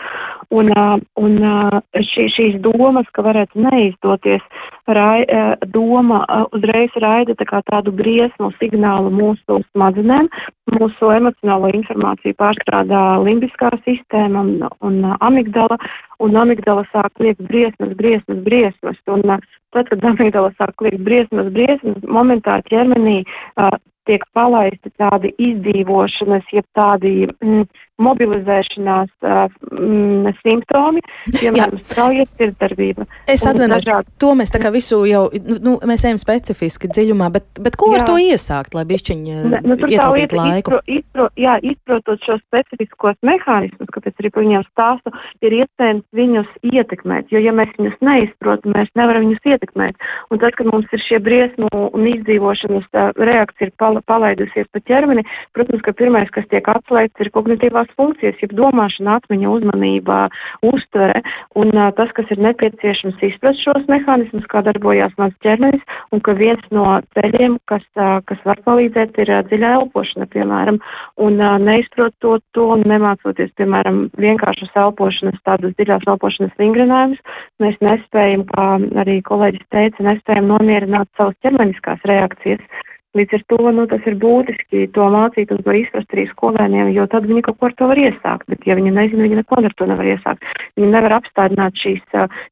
Un, uh, un uh, šī, šīs domas, ka varētu neizdoties, rai, uh, doma uh, uzreiz raida tā kā tādu briesmu signālu mūsu smadzenēm, mūsu emocionālo informāciju pārstrādā limbiskā sistēma un, un uh, amigdala, un amigdala sāk kliegt briesmas, briesmas, briesmas. Un, uh, tad, kad amigdala sāk kliegt briesmas, briesmas, momentā ķermenī uh, tiek palaisti tādi izdzīvošanas, jeb tādi mm, mobilizēšanās uh, mm, simptomi, piemēram, strauja sirdsdarbība. Es atvainojos, dažādi... to mēs tā kā visu jau, nu, mēs ejam specifiski dziļumā, bet, bet ko jā. ar to iesākt, lai bišķiņi ne, nu, ietaupītu laiku? Izpro, izpro, jā, izprotot šo specifiskos mehānismus, kāpēc arī par viņiem stāstu, ir iespējams viņus ietekmēt, jo ja mēs viņus neizprotam, mēs nevaram viņus ietekmēt. Un tad, kad mums ir šie briesmu un izdzīvošanas reakcija ir pal palaidusies pa ķermeni, protams, ka pirmais, kas tiek atslēgts, ir kognitīvās tās funkcijas, jeb domāšana, atmiņa, uzmanība, uztvere un tas, kas ir nepieciešams izprast šos mehānismus, kā darbojās mans ķermenis, un ka viens no ceļiem, kas, kas var palīdzēt, ir dziļa elpošana, piemēram, un neizprotot to un nemācoties, piemēram, vienkāršas elpošanas, tādas dziļās elpošanas vingrinājumus, mēs nespējam, kā arī kolēģis teica, nespējam nomierināt savas ķermeniskās reakcijas. Līdz ar to nu, tas ir būtiski to mācīt un to izprast arī skolēniem, jo tad viņi kaut ko ar to var iesākt. Bet, ja viņi nezina, viņi neko ar to nevar iesākt. Viņi nevar apstādināt šīs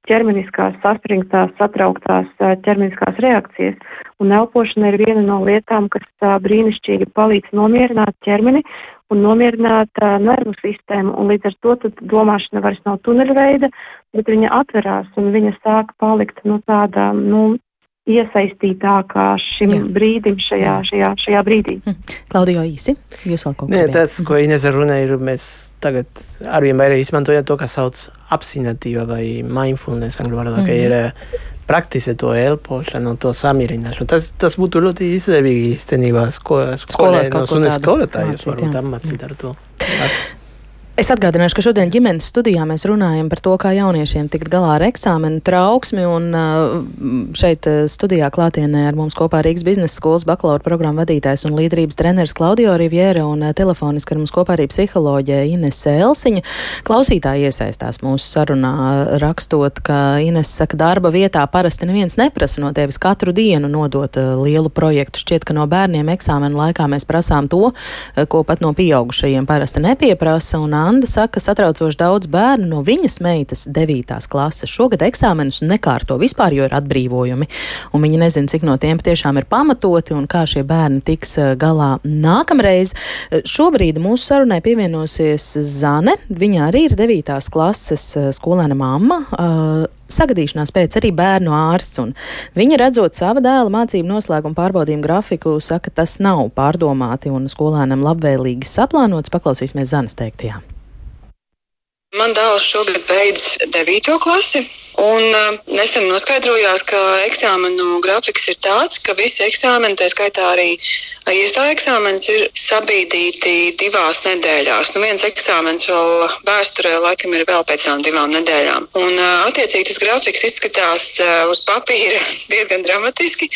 ķermeniskās, saspringtās, satrauktās ķermeniskās reakcijas. Un elpošana ir viena no lietām, kas brīnišķīgi palīdz nomierināt ķermeni un nomierināt uh, nervu sistēmu, un līdz ar to domāšana vairs nav tuneļveida, bet viņa atverās un viņa sāk palikt nu, tāda nu, iesaistītākā šim Jā. brīdim, šajā, šajā, šajā brīdī. Hm. Klaudijo īsi, jūs vēl kaut ko Nē, tas, ko Inese runā, ir, mēs tagad arvien vairāk izmantojam to, kas sauc apzinātība vai mindfulness angļu valodā, mm -hmm. ka ir mhm. praktise to elpošanu, to samierināšanu. Tas, tas būtu ļoti izdevīgi īstenībā sko, skolēnos un skolotājus varbūt apmācīt ar to. Es atgādināšu, ka šodien ģimenes studijā mēs runājam par to, kā jauniešiem tikt galā ar eksāmenu trauksmi. Un šeit studijā klātienē ar mums kopā Rīgas biznesa skolas bakalaura programmu vadītājs un līderības treneris Klaudio Riviera un telefoniski ar mums kopā arī psiholoģija Inese Elsiņa. Klausītāji iesaistās mūsu sarunā, rakstot, ka Ines saka, darba vietā parasti neviens neprasa no tevis katru dienu nodot lielu projektu. Šķiet, ka no bērniem eksāmenu laikā mēs prasām to, ko pat no pieaugušajiem parasti nepieprasa. Un, Anda saka, satraucoši daudz bērnu no viņas meitas 9. klases šogad eksāmenus nekārto vispār, jo ir atbrīvojumi. Un viņi nezina, cik no tiem tiešām ir pamatoti un kā šie bērni tiks eh, galā nākamreiz. Eh, šobrīd mūsu sarunai pievienosies Zane. Viņa arī ir 9. klases eh, skolēna mamma. Uh, sagadīšanās pēc arī bērnu ārsts. Viņa redzot sava dēla mācību noslēgumu pārbaudījumu grafiku, saka, tas nav pārdomāti un skolēnam labvēlīgi saplānots. Paklausīsimies Zanes teiktajā. Man dēls šogad beidz 9. klasi, un uh, nesen noskaidrojās, ka eksāmenu grafiks ir tāds, ka visi eksāmeni, tā skaitā arī iestāja eksāmenis, ir sabīdīti divās nedēļās. Nu, viens eksāmenis vēl vēsturē laikam ir vēl pēc tām divām nedēļām. Un, uh, attiecīgi, tas grafiks izskatās uh, uz papīra diezgan dramatiski.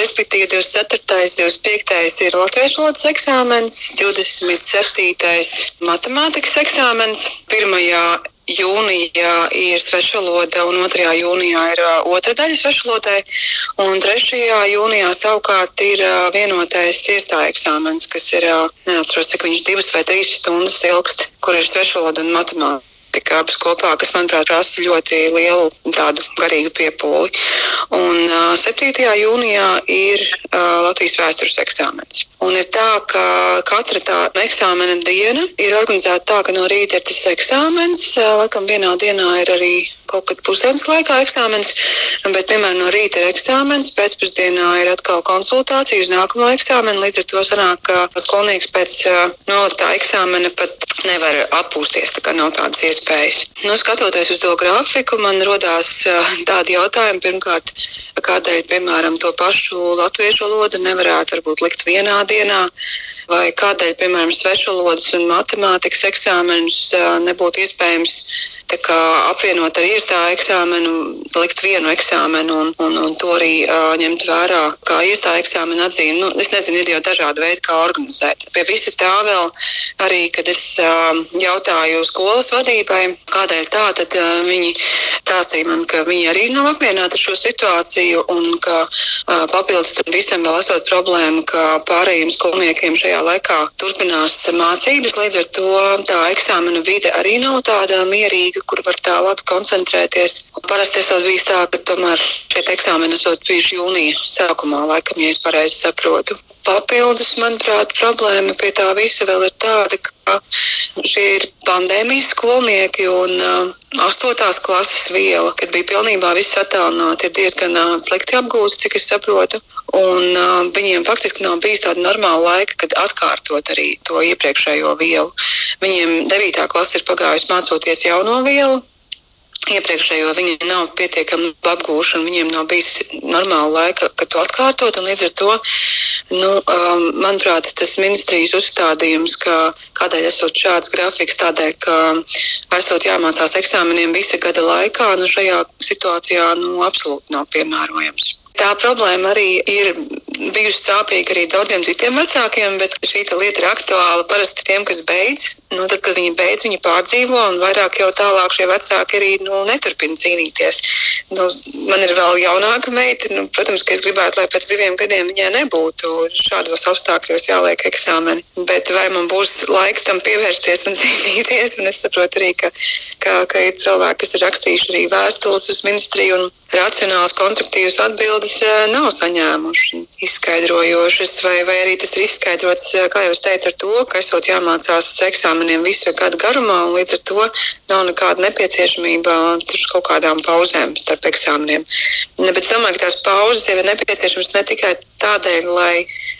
Respektīvi, 24. 25. ir latviešu valodas eksāmenis, 27. matemātikas eksāmenis. Pirmajā jūnijā ir svešvaloda, un 2. jūnijā ir otra daļa svešvalodai, un 3. jūnijā savukārt ir vienotais iestāja eksāmens, kas ir, neatceros, cik viņš divas vai trīs stundas ilgst, kur ir svešvaloda un matemātika matematika abas kopā, kas, manuprāt, prasa ļoti lielu tādu garīgu piepūli. Un uh, 7. jūnijā ir uh, Latvijas vēstures eksāmens. Un ir tā, ka katra tā eksāmena diena ir organizēta tā, ka no rīta ir tas eksāmens, uh, laikam vienā dienā ir arī kaut kad pusdienas laikā eksāmens, bet, piemēram, no rīta ir eksāmens, pēcpusdienā ir atkal konsultācija uz nākamo eksāmenu. Līdz ar to sanāk, ka skolnieks pēc noliktā eksāmena pat nevar atpūsties, tā kā nav tādas iespējas. Nu, skatoties uz to grafiku, man rodās tādi jautājumi. Pirmkārt, kādēļ, piemēram, to pašu latviešu valodu nevarētu varbūt likt vienā dienā? Vai kādēļ, piemēram, svešvalodas un matemātikas eksāmenus nebūtu iespējams apvienot ar iestāju eksāmenu, likt vienu eksāmenu un, un, un to arī uh, ņemt vērā kā iestāju eksāmenu atzīmi. Nu, es nezinu, ir jau dažādi veidi, kā organizēt. Pie visa tā vēl arī, kad es uh, jautāju skolas vadībai, kādēļ tā, tad uh, viņi stāstīja man, ka viņi arī nav apmierināti ar šo situāciju un ka uh, papildus tam visam vēl esot problēma, ka pārējiem skolniekiem šajā laikā turpinās mācības. Līdz ar to tā eksāmena vide arī nav tāda mierīga vidi, kur var tā labi koncentrēties. Parasti es bijis tā, ka tomēr šie eksāmeni esot bijuši jūnija sākumā, laikam, ja es pareizi saprotu. Papildus, manuprāt, problēma pie tā visa vēl ir tāda, ka šie ir pandēmijas skolnieki un uh, astotās klases viela, kad bija pilnībā viss attālināti, ir diezgan uh, slikti apgūti, cik es saprotu. Un uh, viņiem faktiski nav bijis tāda normāla laika, kad atkārtot arī to iepriekšējo vielu. Viņiem 9. klase ir pagājusi mācoties jauno vielu, iepriekšējo viņi nav pietiekami apgūši, un viņiem nav bijis normāla laika, kad to atkārtot. Līdz ar to, nu, um, manuprāt, tas ministrijas uzstādījums, ka kādēļ esot šāds grafiks, tādēļ, ka esot jāmācās eksāmeniem visa gada laikā, nu, šajā situācijā nu, absolūti nav piemērojams. Tā problēma arī ir bijusi sāpīga arī daudziem citiem vecākiem, bet šī lieta ir aktuāla parasti tiem, kas beidz. Nu, tad, kad viņi beidz, viņi pārdzīvo, un vairāk jau tālāk šie vecāki arī nu, neturpina cīnīties. Nu, man ir vēl jaunāka meita. Nu, protams, ka es gribētu, lai pēc diviem gadiem viņai nebūtu šādos apstākļos jāliek eksāmeni. Bet vai man būs laiks tam pievērsties un cīnīties? Un es saprotu arī, ka, ka, ka ir cilvēki, kas ir rakstījuši arī vēstules uz ministriju. Un, racionālas, konstruktīvas atbildes eh, nav saņēmuši, izskaidrojošas, vai, vai arī tas ir izskaidrots, eh, kā jau es teicu, ar to, ka esot jāmācās eksāmeniem visu gadu garumā, un līdz ar to nav nekāda nepieciešamība uz kaut kādām pauzēm starp eksāmeniem. Bet es domāju, ka tās pauzes jau ir nepieciešamas ne tikai tādēļ, lai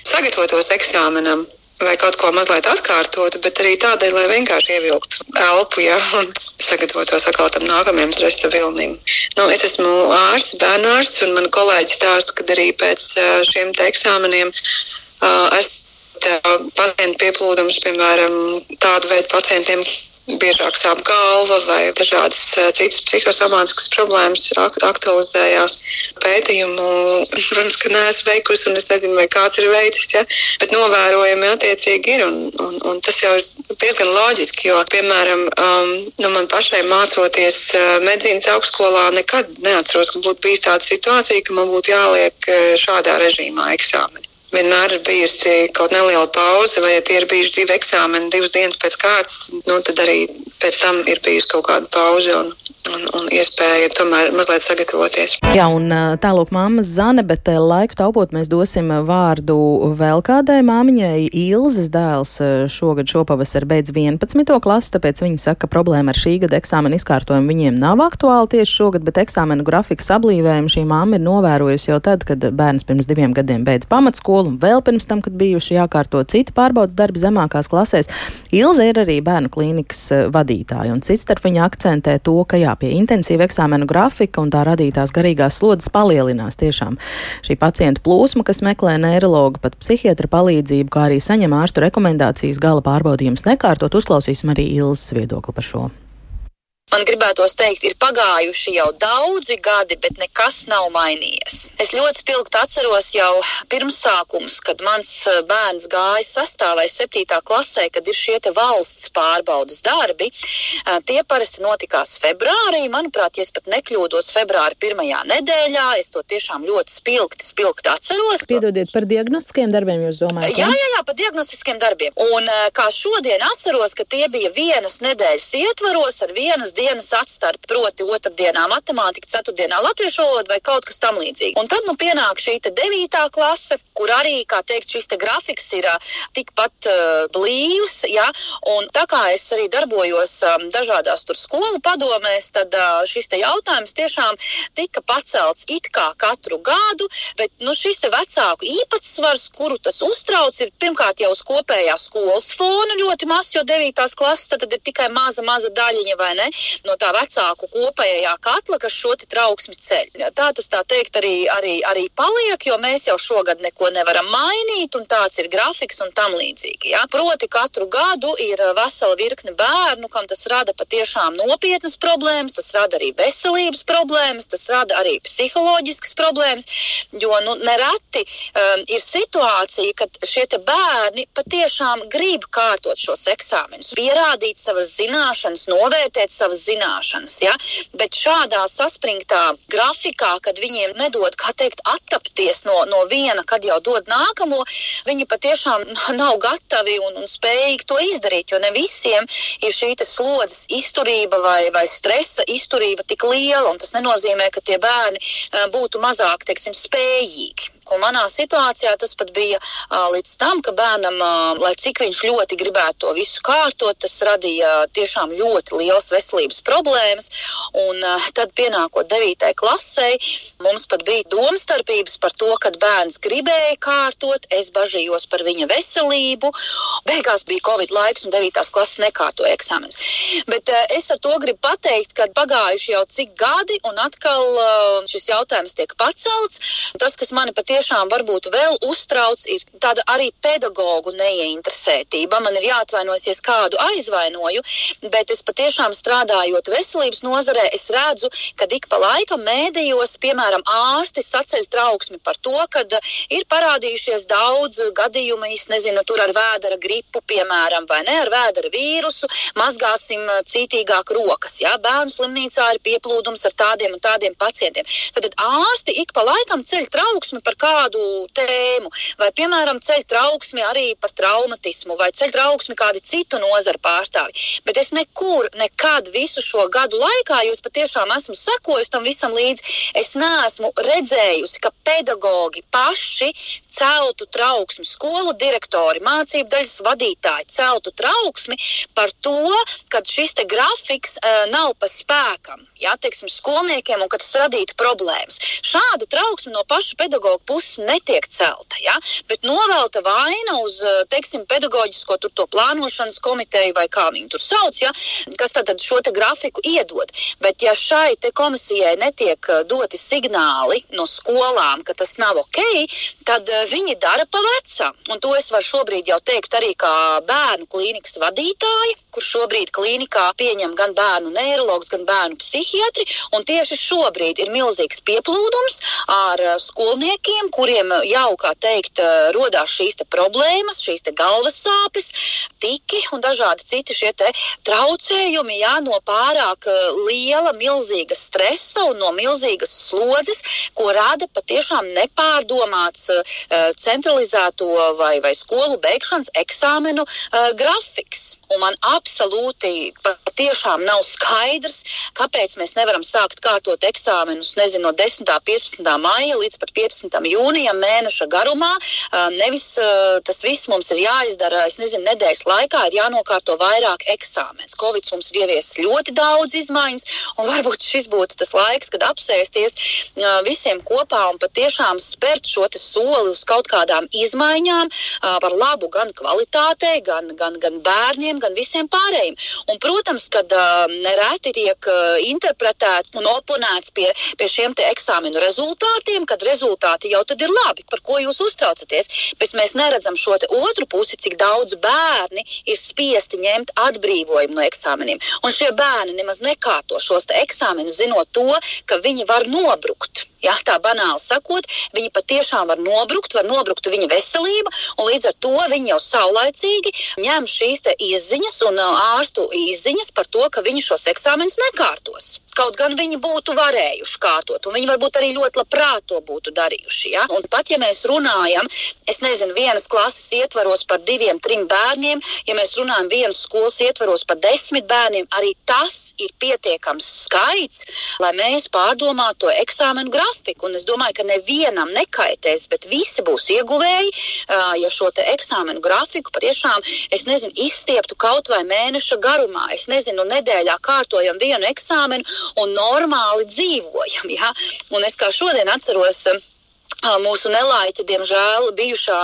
sagatavotos eksāmenam, vai kaut ko mazliet atkārtotu, bet arī tādēļ, lai vienkārši ievilktu elpu ja, un sagatavotos atkal tam nākamajam stresa vilnim. Nu, es esmu ārsts, bērnu ārsts, un man kolēģi stāsta, ka arī pēc šiem eksāmeniem uh, es pacientu pieplūdums, piemēram, tādu veidu pacientiem, biežāk sāp galva vai dažādas eh, citas psihosomātiskas problēmas aktualizējās. Pētījumu, protams, ka neesmu veikusi, un es nezinu, vai kāds ir veicis, ja? bet novērojumi attiecīgi ir. Un, un, un tas jau ir diezgan loģiski, jo, piemēram, um, nu, man pašai mācoties uh, medicīnas augstskolā, nekad neatceros, ka būtu bijis tāda situācija, ka man būtu jāliek uh, šādā režīmā eksāmeni vienmēr ir bijusi kaut neliela pauze, vai ja tie ir bijuši divi eksāmeni, divas dienas pēc kārtas, nu, tad arī pēc tam ir bijusi kaut kāda pauze. Un, un, un iespēja tomēr mazliet sagatavoties. Jā, un tālūk māma Zane, bet laiku taupot mēs dosim vārdu vēl kādai māmiņai. Ilzes dēls šogad šopavasar beidz 11. klasi, tāpēc viņa saka, ka problēma ar šī gada eksāmena izkārtojumu viņiem nav aktuāla tieši šogad, bet eksāmena grafikas ablīvējumu šī māma ir novērojusi jau tad, kad bērns pirms diviem gadiem beidz pamatskolu un vēl pirms tam, kad bijuši jākārto citi pārbaudas darbi zemākās klasēs. Ilze ir arī bērnu klīnikas vadītāja, un cits starp viņa akcentē to, ka jā, pie intensīva eksāmenu grafika un tā radītās garīgās slodzes palielinās tiešām šī pacientu plūsma, kas meklē neirologu, pat psihiatra palīdzību, kā arī saņem ārstu rekomendācijas gala pārbaudījumus nekārtot. Uzklausīsim arī Ilzas viedokli par šo. Man gribētos teikt, ir pagājuši jau daudzi gadi, bet nekas nav mainījies. Es ļoti spilgti atceros jau pirmsākumus, kad mans eh, bērns gāja sastāvā vai septītā klasē, kad ir šie valsts pārbaudas darbi. Eh, tie parasti notikās februārī. Manuprāt, ja es pat nekļūdos februāra pirmajā nedēļā, es to tiešām ļoti spilgti, spilgti atceros. Piedodiet par diagnostiskiem darbiem, jūs domājat? Jā, jā, jā, par diagnostiskiem darbiem. Un eh, kā šodien atceros, ka tie bija vienas nedēļas ietvaros ar vienas dienas atstarpi, proti otrdienā matemātika, ceturtdienā latviešu valoda vai kaut kas tam līdzīgs. Un tad nu pienāk šī devītā klase, kur arī, kā teikt, šis te grafiks ir tikpat uh, blīvs, ja, un tā kā es arī darbojos um, dažādās tur skolu padomēs, tad uh, šis te jautājums tiešām tika pacelts it kā katru gadu, bet nu, šis te vecāku īpatsvars, kuru tas uztrauc, ir pirmkārt jau uz kopējā skolas fona ļoti maz, jo devītās klases tad, tad ir tikai maza, maza daļiņa vai ne no tā vecāku kopējā katla, kas šo trauksmi ceļ. Tā tas tā teikt arī, arī, arī paliek, jo mēs jau šogad neko nevaram mainīt, un tāds ir grafiks un tam līdzīgi. Ja. Proti, katru gadu ir vesela virkne bērnu, kam tas rada patiešām nopietnas problēmas, tas rada arī veselības problēmas, tas rada arī psiholoģiskas problēmas, jo nu, nereti um, ir situācija, kad šie bērni patiešām grib kārtot šos eksāmenus, pierādīt savas zināšanas, novērtēt savas savas zināšanas. Ja? Bet šādā saspringtā grafikā, kad viņiem nedod, kā teikt, attapties no, no viena, kad jau dod nākamo, viņi patiešām nav gatavi un, un spējīgi to izdarīt. Jo ne visiem ir šī slodzes izturība vai, vai stresa izturība tik liela. Tas nenozīmē, ka tie bērni būtu mazāk teiksim, spējīgi. Un manā situācijā tas pat bija uh, līdz tam, ka bērnam, uh, lai cik viņš ļoti gribētu to visu kārtot, tas radīja tiešām ļoti liels veselības problēmas. Un uh, tad, pienākot 9. klasē, mums pat bija domstarpības par to, kad bērns gribēja kārtot, es bažījos par viņa veselību. Beigās bija Covid laiks, un 9. klases nekārtoja eksāmenus. Bet uh, es ar to gribu pateikt, ka pagājuši jau cik gadi, un atkal uh, šis jautājums tiek pacelts. Tas, kas mani patiešām tiešām varbūt vēl uztrauc, ir tāda arī pedagoģu neieinteresētība. Man ir jāatvainojas, ja kādu aizvainoju, bet es patiešām strādājot veselības nozarē, es redzu, ka ik pa laikam mēdījos, piemēram, ārsti saceļ trauksmi par to, ka ir parādījušies daudz gadījumu, es nezinu, tur ar vēdera gripu, piemēram, vai ne ar vēdera vīrusu, mazgāsim cītīgāk rokas. Ja? Bērnu slimnīcā ir pieplūdums ar tādiem un tādiem pacientiem. Tad ārsti ik pa laikam ceļ trauksmi par kādu kādu tēmu, vai, piemēram, ceļ trauksmi arī par traumatismu, vai ceļ trauksmi kādi citu nozaru pārstāvi. Bet es nekur, nekad visu šo gadu laikā, jūs patiešām esmu sekojusi tam visam līdzi, es neesmu redzējusi, ka pedagogi paši celtu trauksmi, skolu direktori, mācību daļas vadītāji celtu trauksmi par to, ka šis grafiks uh, nav pa spēkam, jā, teiksim, skolniekiem un ka tas radītu problēmas. Šāda trauksme no paša pedagoga puses netiek celta, jā, bet novelta vaina uz, teiksim, pedagoģisko to plānošanas komiteju vai kā viņi tur sauc, jā, kas tad šo grafiku iedod. Bet ja šai komisijai netiek doti signāli no skolām, ka tas nav ok, tad viņi dara pa vecam. Un to es varu šobrīd jau teikt arī kā bērnu klīnikas vadītāja, kur šobrīd klīnikā pieņem gan bērnu neiroloģis, gan bērnu psihiatri. Tieši šobrīd ir milzīgs pieplūdums ar skolniekiem bērniem, kuriem jau, kā teikt, rodās šīs problēmas, šīs galvas sāpes, tiki un dažādi citi šie traucējumi jā, no pārāk liela, milzīga stresa un no milzīgas slodzes, ko rada patiešām nepārdomāts centralizēto vai, vai skolu beigšanas eksāmenu grafiks. Un man absolūti patiešām nav skaidrs, kāpēc mēs nevaram sākt kārtot eksāmenus nezinu, no 10. un 15. maija līdz pat 15. Jūnijam mēneša garumā. Nevis tas viss mums ir jāizdara, es nezinu, nedēļas laikā ir jānokārto vairāk eksāmenus. Covid mums ir ieviesis ļoti daudz izmaiņas, un varbūt šis būtu tas laiks, kad apsēsties visiem kopā un patiešām spērt šo soli uz kaut kādām izmaiņām par labu gan kvalitātei, gan, gan, gan bērniem gan visiem pārējiem. Un, protams, ka uh, nereti tiek uh, interpretēts un oponēts pie, pie šiem eksāmenu rezultātiem, kad rezultāti jau tad ir labi, par ko jūs uztraucaties. Bet mēs neredzam šo otru pusi, cik daudz bērni ir spiesti ņemt atbrīvojumu no eksāmeniem. Un šie bērni nemaz nekārto šos eksāmenus, zinot to, ka viņi var nobrukt. Ja, tā banāli sakot, viņi patiešām var nobrukt, var nobrukt viņa veselība, un līdz ar to viņi jau saulaicīgi ņem šīs izziņas un ārstu izziņas par to, ka viņi šos eksāmenus nekārtos. Kaut gan viņi būtu varējuši kārtot, un viņi varbūt arī ļoti labprāt to būtu darījuši. Ja? Un pat ja mēs runājam, es nezinu, vienas klases ietvaros par diviem, trim bērniem, ja mēs runājam vienas skolas ietvaros par desmit bērniem, arī tas ir pietiekams skaits, lai mēs pārdomātu to eksāmenu grafiku. Un es domāju, ka nevienam nekaitēs, bet visi būs ieguvēji, ja šo eksāmenu grafiku patiešām, es nezinu, izstieptu kaut vai mēneša garumā. Es nezinu, nedēļā kārtojam vienu eksāmenu un normāli dzīvojam. Ja? Un es kā šodien atceros mūsu nelaiķa, diemžēl, bijušā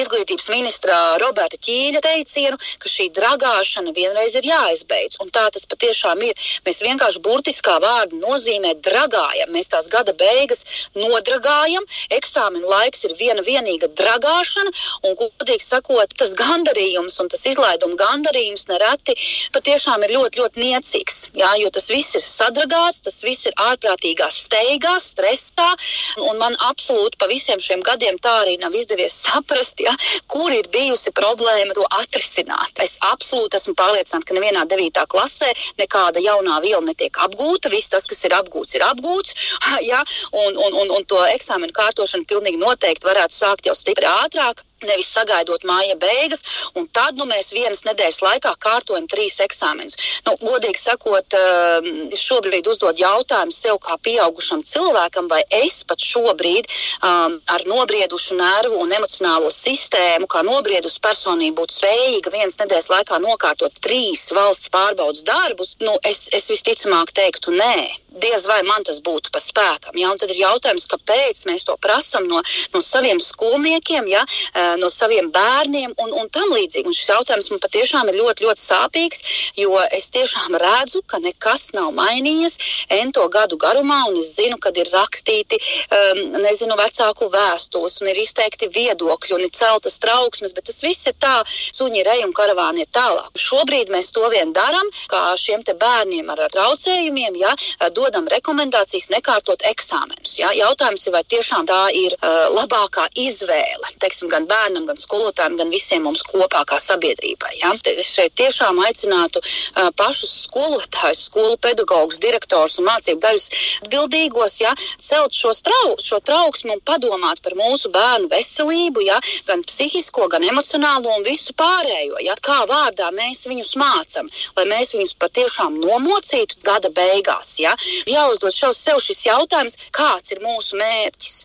izglītības ministra Roberta Ķīļa teicienu, ka šī dragāšana vienreiz ir jāizbeidz. Un tā tas patiešām ir. Mēs vienkārši burtiskā vārda nozīmē dragājam. Mēs tās gada beigas nodragājam. Eksāmena laiks ir viena vienīga dragāšana. Un, godīgi sakot, tas gandarījums un tas izlaiduma gandarījums nereti patiešām ir ļoti, ļoti niecīgs. Jā, jo tas viss ir sadragāts, tas viss ir ārprātīgā steigā, stresā. Un man absolūti pa visiem šiem gadiem tā arī nav izdevies saprast ja, kur ir bijusi problēma to atrisināt. Es absolūti esmu pārliecināta, ka nevienā 9. klasē nekāda jaunā viela netiek apgūta. Viss tas, kas ir apgūts, ir apgūts. Ja, un, un, un, un to eksāmenu kārtošanu pilnīgi noteikti varētu sākt jau stipri ātrāk nevis sagaidot māja beigas, un tad nu, mēs vienas nedēļas laikā kārtojam trīs eksāmenus. Nu, godīgi sakot, ehm, šobrīd uzdod jautājumu sev kā pieaugušam cilvēkam, vai es pat šobrīd um, ar nobriedušu nervu un emocionālo sistēmu, kā nobriedusi personība, būtu spējīga vienas nedēļas laikā nokārtot trīs valsts pārbaudas darbus. Nu, es, es visticamāk teiktu, nē diez vai man tas būtu pa spēkam. Ja? Un tad ir jautājums, kāpēc mēs to prasām no, no saviem skolniekiem, ja? no saviem bērniem un, un tam līdzīgi. Un šis jautājums man patiešām ir ļoti, ļoti sāpīgs, jo es tiešām redzu, ka nekas nav mainījies ento gadu garumā, un es zinu, kad ir rakstīti, um, nezinu, vecāku vēstules, un ir izteikti viedokļi, un ir celtas trauksmes, bet tas viss ir tā, suņi rej un karavāni ir tālāk. Šobrīd mēs to vien darām, kā šiem bērniem ar traucējumiem, ja, dodam rekomendācijas nekārtot eksāmenus. Ja? Jautājums ir, vai tiešām tā ir uh, labākā izvēle teiksim, gan bērnam, gan skolotājiem, gan visiem mums kopā kā sabiedrībai. Ja? Es šeit tiešām aicinātu uh, pašus skolotājus, skolu pedagogus, direktors un mācību daļas atbildīgos ja? celt šo, trau, šo trauksmu un padomāt par mūsu bērnu veselību, ja? gan psihisko, gan emocionālo un visu pārējo. Ja? Kā vārdā mēs viņus mācām, lai mēs viņus patiešām nomocītu gada beigās. Ja? Jāuzdod sev šis jautājums, kāds ir mūsu mērķis.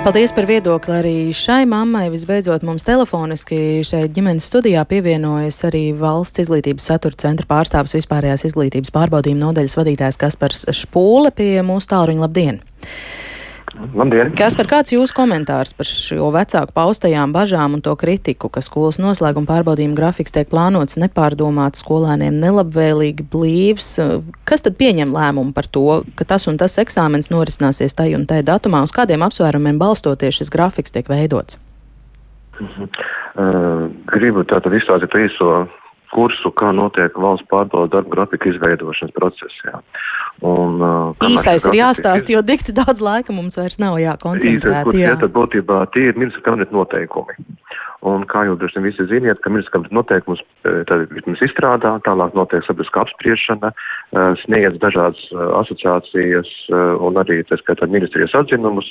Paldies par viedokli arī šai mammai. Visbeidzot, mums telefoniski šeit ģimenes studijā pievienojas arī valsts izglītības satura centra pārstāvis vispārējās izglītības pārbaudījuma nodaļas vadītājs Kaspars Špūle pie mūsu tālruņa. Labdien! Labdien! Kas par kāds jūsu komentārs par šo vecāku paustajām bažām un to kritiku, ka skolas noslēguma pārbaudījuma grafiks tiek plānots nepārdomāts, skolēniem nelabvēlīgi blīvs? Kas tad pieņem lēmumu par to, ka tas un tas eksāmens norisināsies tai un tai datumā? Uz kādiem apsvērumiem balstoties šis grafiks tiek veidots? Mhm. Uh, gribu tātad izstāstīt īso kursu, kā notiek valsts pārbaudas darba grafika izveidošanas procesā. Un, uh, Īsais ir jāstāsta, jo dikti daudz laika mums vairs nav jākoncentrēt. Īsais, jā. jā, tad būtībā tie ir ministra kabineta noteikumi. Un kā jūs droši vien visi ziniet, ka ministra kabineta noteikumus tad vismaz izstrādā, tālāk notiek sabiedriska apspriešana, sniedz dažādas asociācijas un arī, tā skaitā, ministrijas atzinumus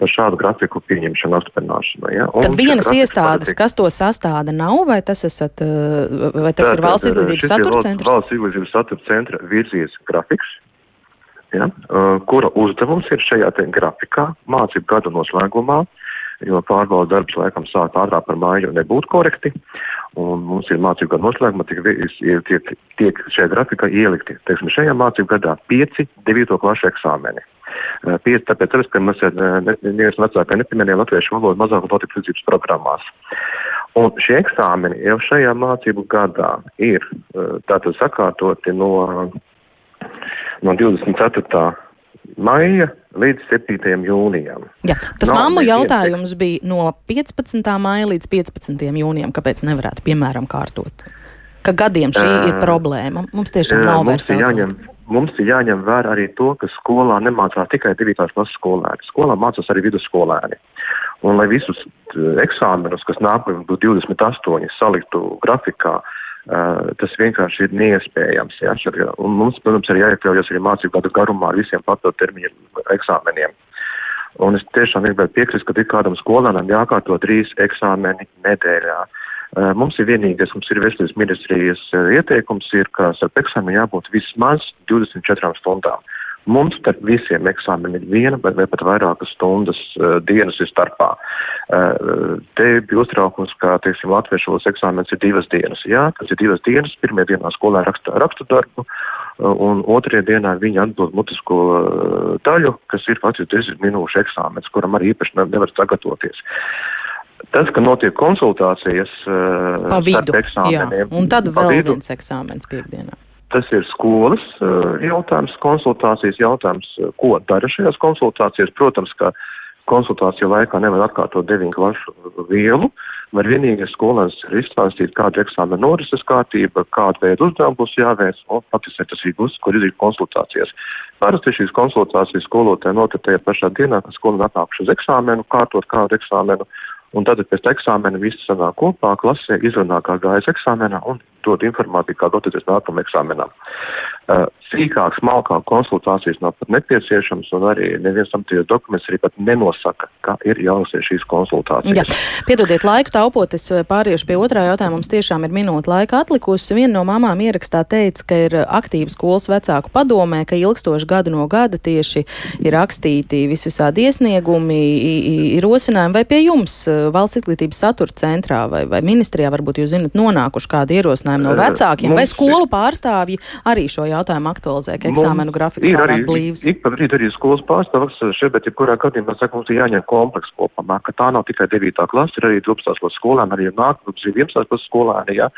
par šādu grafiku pieņemšanu, apstiprināšanu. Ja? Un Tad vienas iestādes, kas to sastāda, nav, vai tas, esat, vai tas tā, ir valsts izglītības satura centrs? Valsts izglītības satura centra virzīs grafiks ja, uh, kura uzdevums ir šajā grafikā mācību gada noslēgumā, jo pārbaudas darbs laikam sāk ātrāk par māju nebūtu korekti. Un mums ir mācību gada noslēgumā, tiek, tiek, tiek šajā grafikā ielikti, teiksim, šajā mācību gadā pieci 9. klašu eksāmeni. Uh, pieci, tāpēc, tāpēc, ka mēs neviens vecākai nepieminējām latviešu valodu mazāk notiklīdzības programmās. Un šie eksāmeni jau šajā mācību gadā ir uh, tātad sakārtoti no no 24. maija līdz 7. jūnijam. Jā, tas Nav mammu jautājums bija no 15. maija līdz 15. jūnijam. Kāpēc nevarētu, piemēram, kārtot? Ka gadiem šī uh, ir problēma. Mums tiešām nav vairs. Jāņem, mums ir jāņem vērā arī to, ka skolā nemācās tikai 9. klases skolēni. Skolā mācās arī vidusskolēni. Un lai visus eksāmenus, kas nākamajam būtu 28, saliktu grafikā, uh, tas vienkārši ir neiespējams. Ja? Un mums, protams, ir jāiekļaujas arī mācību gadu garumā ar visiem papildu termiņu eksāmeniem. Un es tiešām gribētu piekrist, ka ik kādam skolēnam jākārto trīs eksāmeni nedēļā. Uh, mums ir vienīgais, mums ir veselības ministrijas uh, ieteikums, ir, ka starp eksāmeniem jābūt vismaz 24 stundām. Mums starp visiem eksāmeniem ir viena vai, vai pat vairākas stundas uh, dienas ir starpā. Uh, te bija uztraukums, ka, teiksim, latviešu eksāmenis ir divas dienas. Jā, tas ir divas dienas. Pirmajā dienā skolē raksta rakstu darbu, uh, un otrajā dienā viņi atbild mutisko uh, daļu, kas ir faktiski 10 minūšu eksāmenis, kuram arī īpaši ne, nevar sagatavoties. Tas, ka notiek konsultācijas uh, pa vidu, jā, un tad vēl viens eksāmenis piekdienā. Tas ir skolas eh, jautājums, konsultācijas jautājums, ko dara šajās konsultācijās. Protams, ka konsultāciju laikā nevar atkārtot deviņu klašu vielu, var vienīgais skolēns ir izstāstīt, kāda eksāmena norises kārtība, kāda veida uzdevuma būs jāveic, un patiesībā tas ir būs, kur ir konsultācijas. Parasti šīs konsultācijas skolotāji notatēja pašā dienā, kad skolēni atnākuši uz eksāmenu, kārtot kādu eksāmenu, un tad pēc eksāmena visi sanāk kopā klasē, izrunā, kā gājas eksāmenā un dod informāciju, kā doties nākamajam eksāmenam. Uh, sīkāk, smalkāk konsultācijas nav pat nepieciešams, un arī neviens tam tie dokuments arī pat nenosaka, ka ir jāuzsver šīs konsultācijas. Jā. Piedodiet laiku taupot, es pāriešu pie otrā jautājuma. Mums tiešām ir minūte laika atlikusi. Viena no mamām ierakstā teica, ka ir aktīva skolas vecāku padomē, ka ilgstoši gadu no gada tieši ir rakstīti visvisādi iesniegumi, ir rosinājumi vai pie jums valsts izglītības satura centrā vai, vai ministrijā varbūt jūs zinat nonākuši kādi ierosinājumi no vecākiem vai skolu pārstāvji arī šo jautājumu aktualizē, ka eksāmenu grafiks ir pārāk blīvs. Ik pa brīdi arī skolas pārstāvs šeit, bet jebkurā gadījumā saka, mums ir jāņem kompleks kopumā, ka tā nav tikai 9. klase, ir arī 12. klases skolēni, arī nākamgad, 11. klases skolēni, ja,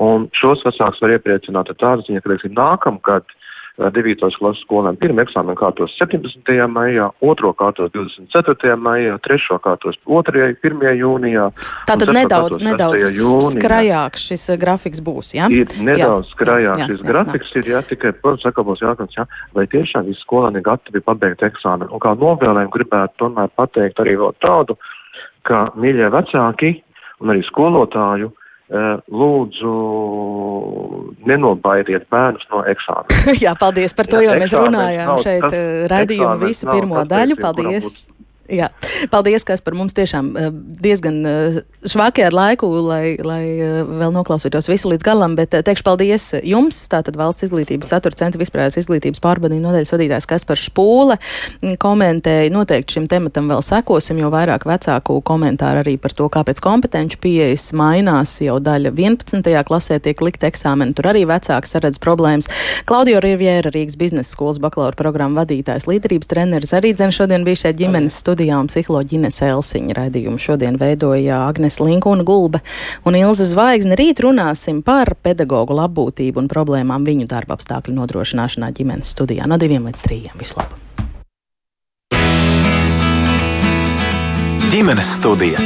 un šos vecākus var iepriecināt ar tādu ziņu, ka, teiksim, nākamgad 9. klases skolēniem. Pirmā eksāmena kārtos 17. maijā, otro kārtos 24. maijā, trešo kārtos 2. 1. jūnijā. Tātad nedaudz, nedaudz skrajāks šis grafiks būs, jā? Ja? Ir nedaudz skrajāks šis jā, grafiks, jā. ir, jā, tikai, protams, sakabos jākams, jā, vai tiešām visi skolēni gatavi pabeigt eksāmenu. Un kā novēlējumu gribētu tomēr pateikt arī vēl tādu, ka, mīļie vecāki un arī skolotāju, lūdzu, nenobaidiet bērnus no eksāmena. Jā, paldies par to, jo mēs runājām šeit eh, raidījumu visu pirmo daļu. Paldies! Jā. Paldies, kas par mums tiešām eh, diezgan eh, švaki ar laiku, lai, lai eh, vēl noklausītos visu līdz galam, bet teikšu paldies jums, tātad Valsts izglītības satura centra vispārējās izglītības pārbaudījuma nodeļas vadītājs Kaspar Špūle komentēja, noteikti šim tematam vēl sekosim, jo vairāk vecāku komentāru arī par to, kāpēc kompetenci pieejas mainās, jau daļa 11. klasē tiek likt eksāmeni, tur arī vecāks saredz problēmas. Klaudio Riviera, Rīgas biznesa skolas bakalaura programma vadītājs, līderības treneris arī dzen šodien bija šeit ģimenes studijā studijā un psiholoģines Elsiņa raidījumu šodien veidoja Agnes Linkuna Gulbe un Ilze Zvaigzne. Rīt runāsim par pedagoģu labbūtību un problēmām viņu darba apstākļu nodrošināšanā ģimenes studijā no diviem līdz trījiem. Vislabāk! Ģimenes studija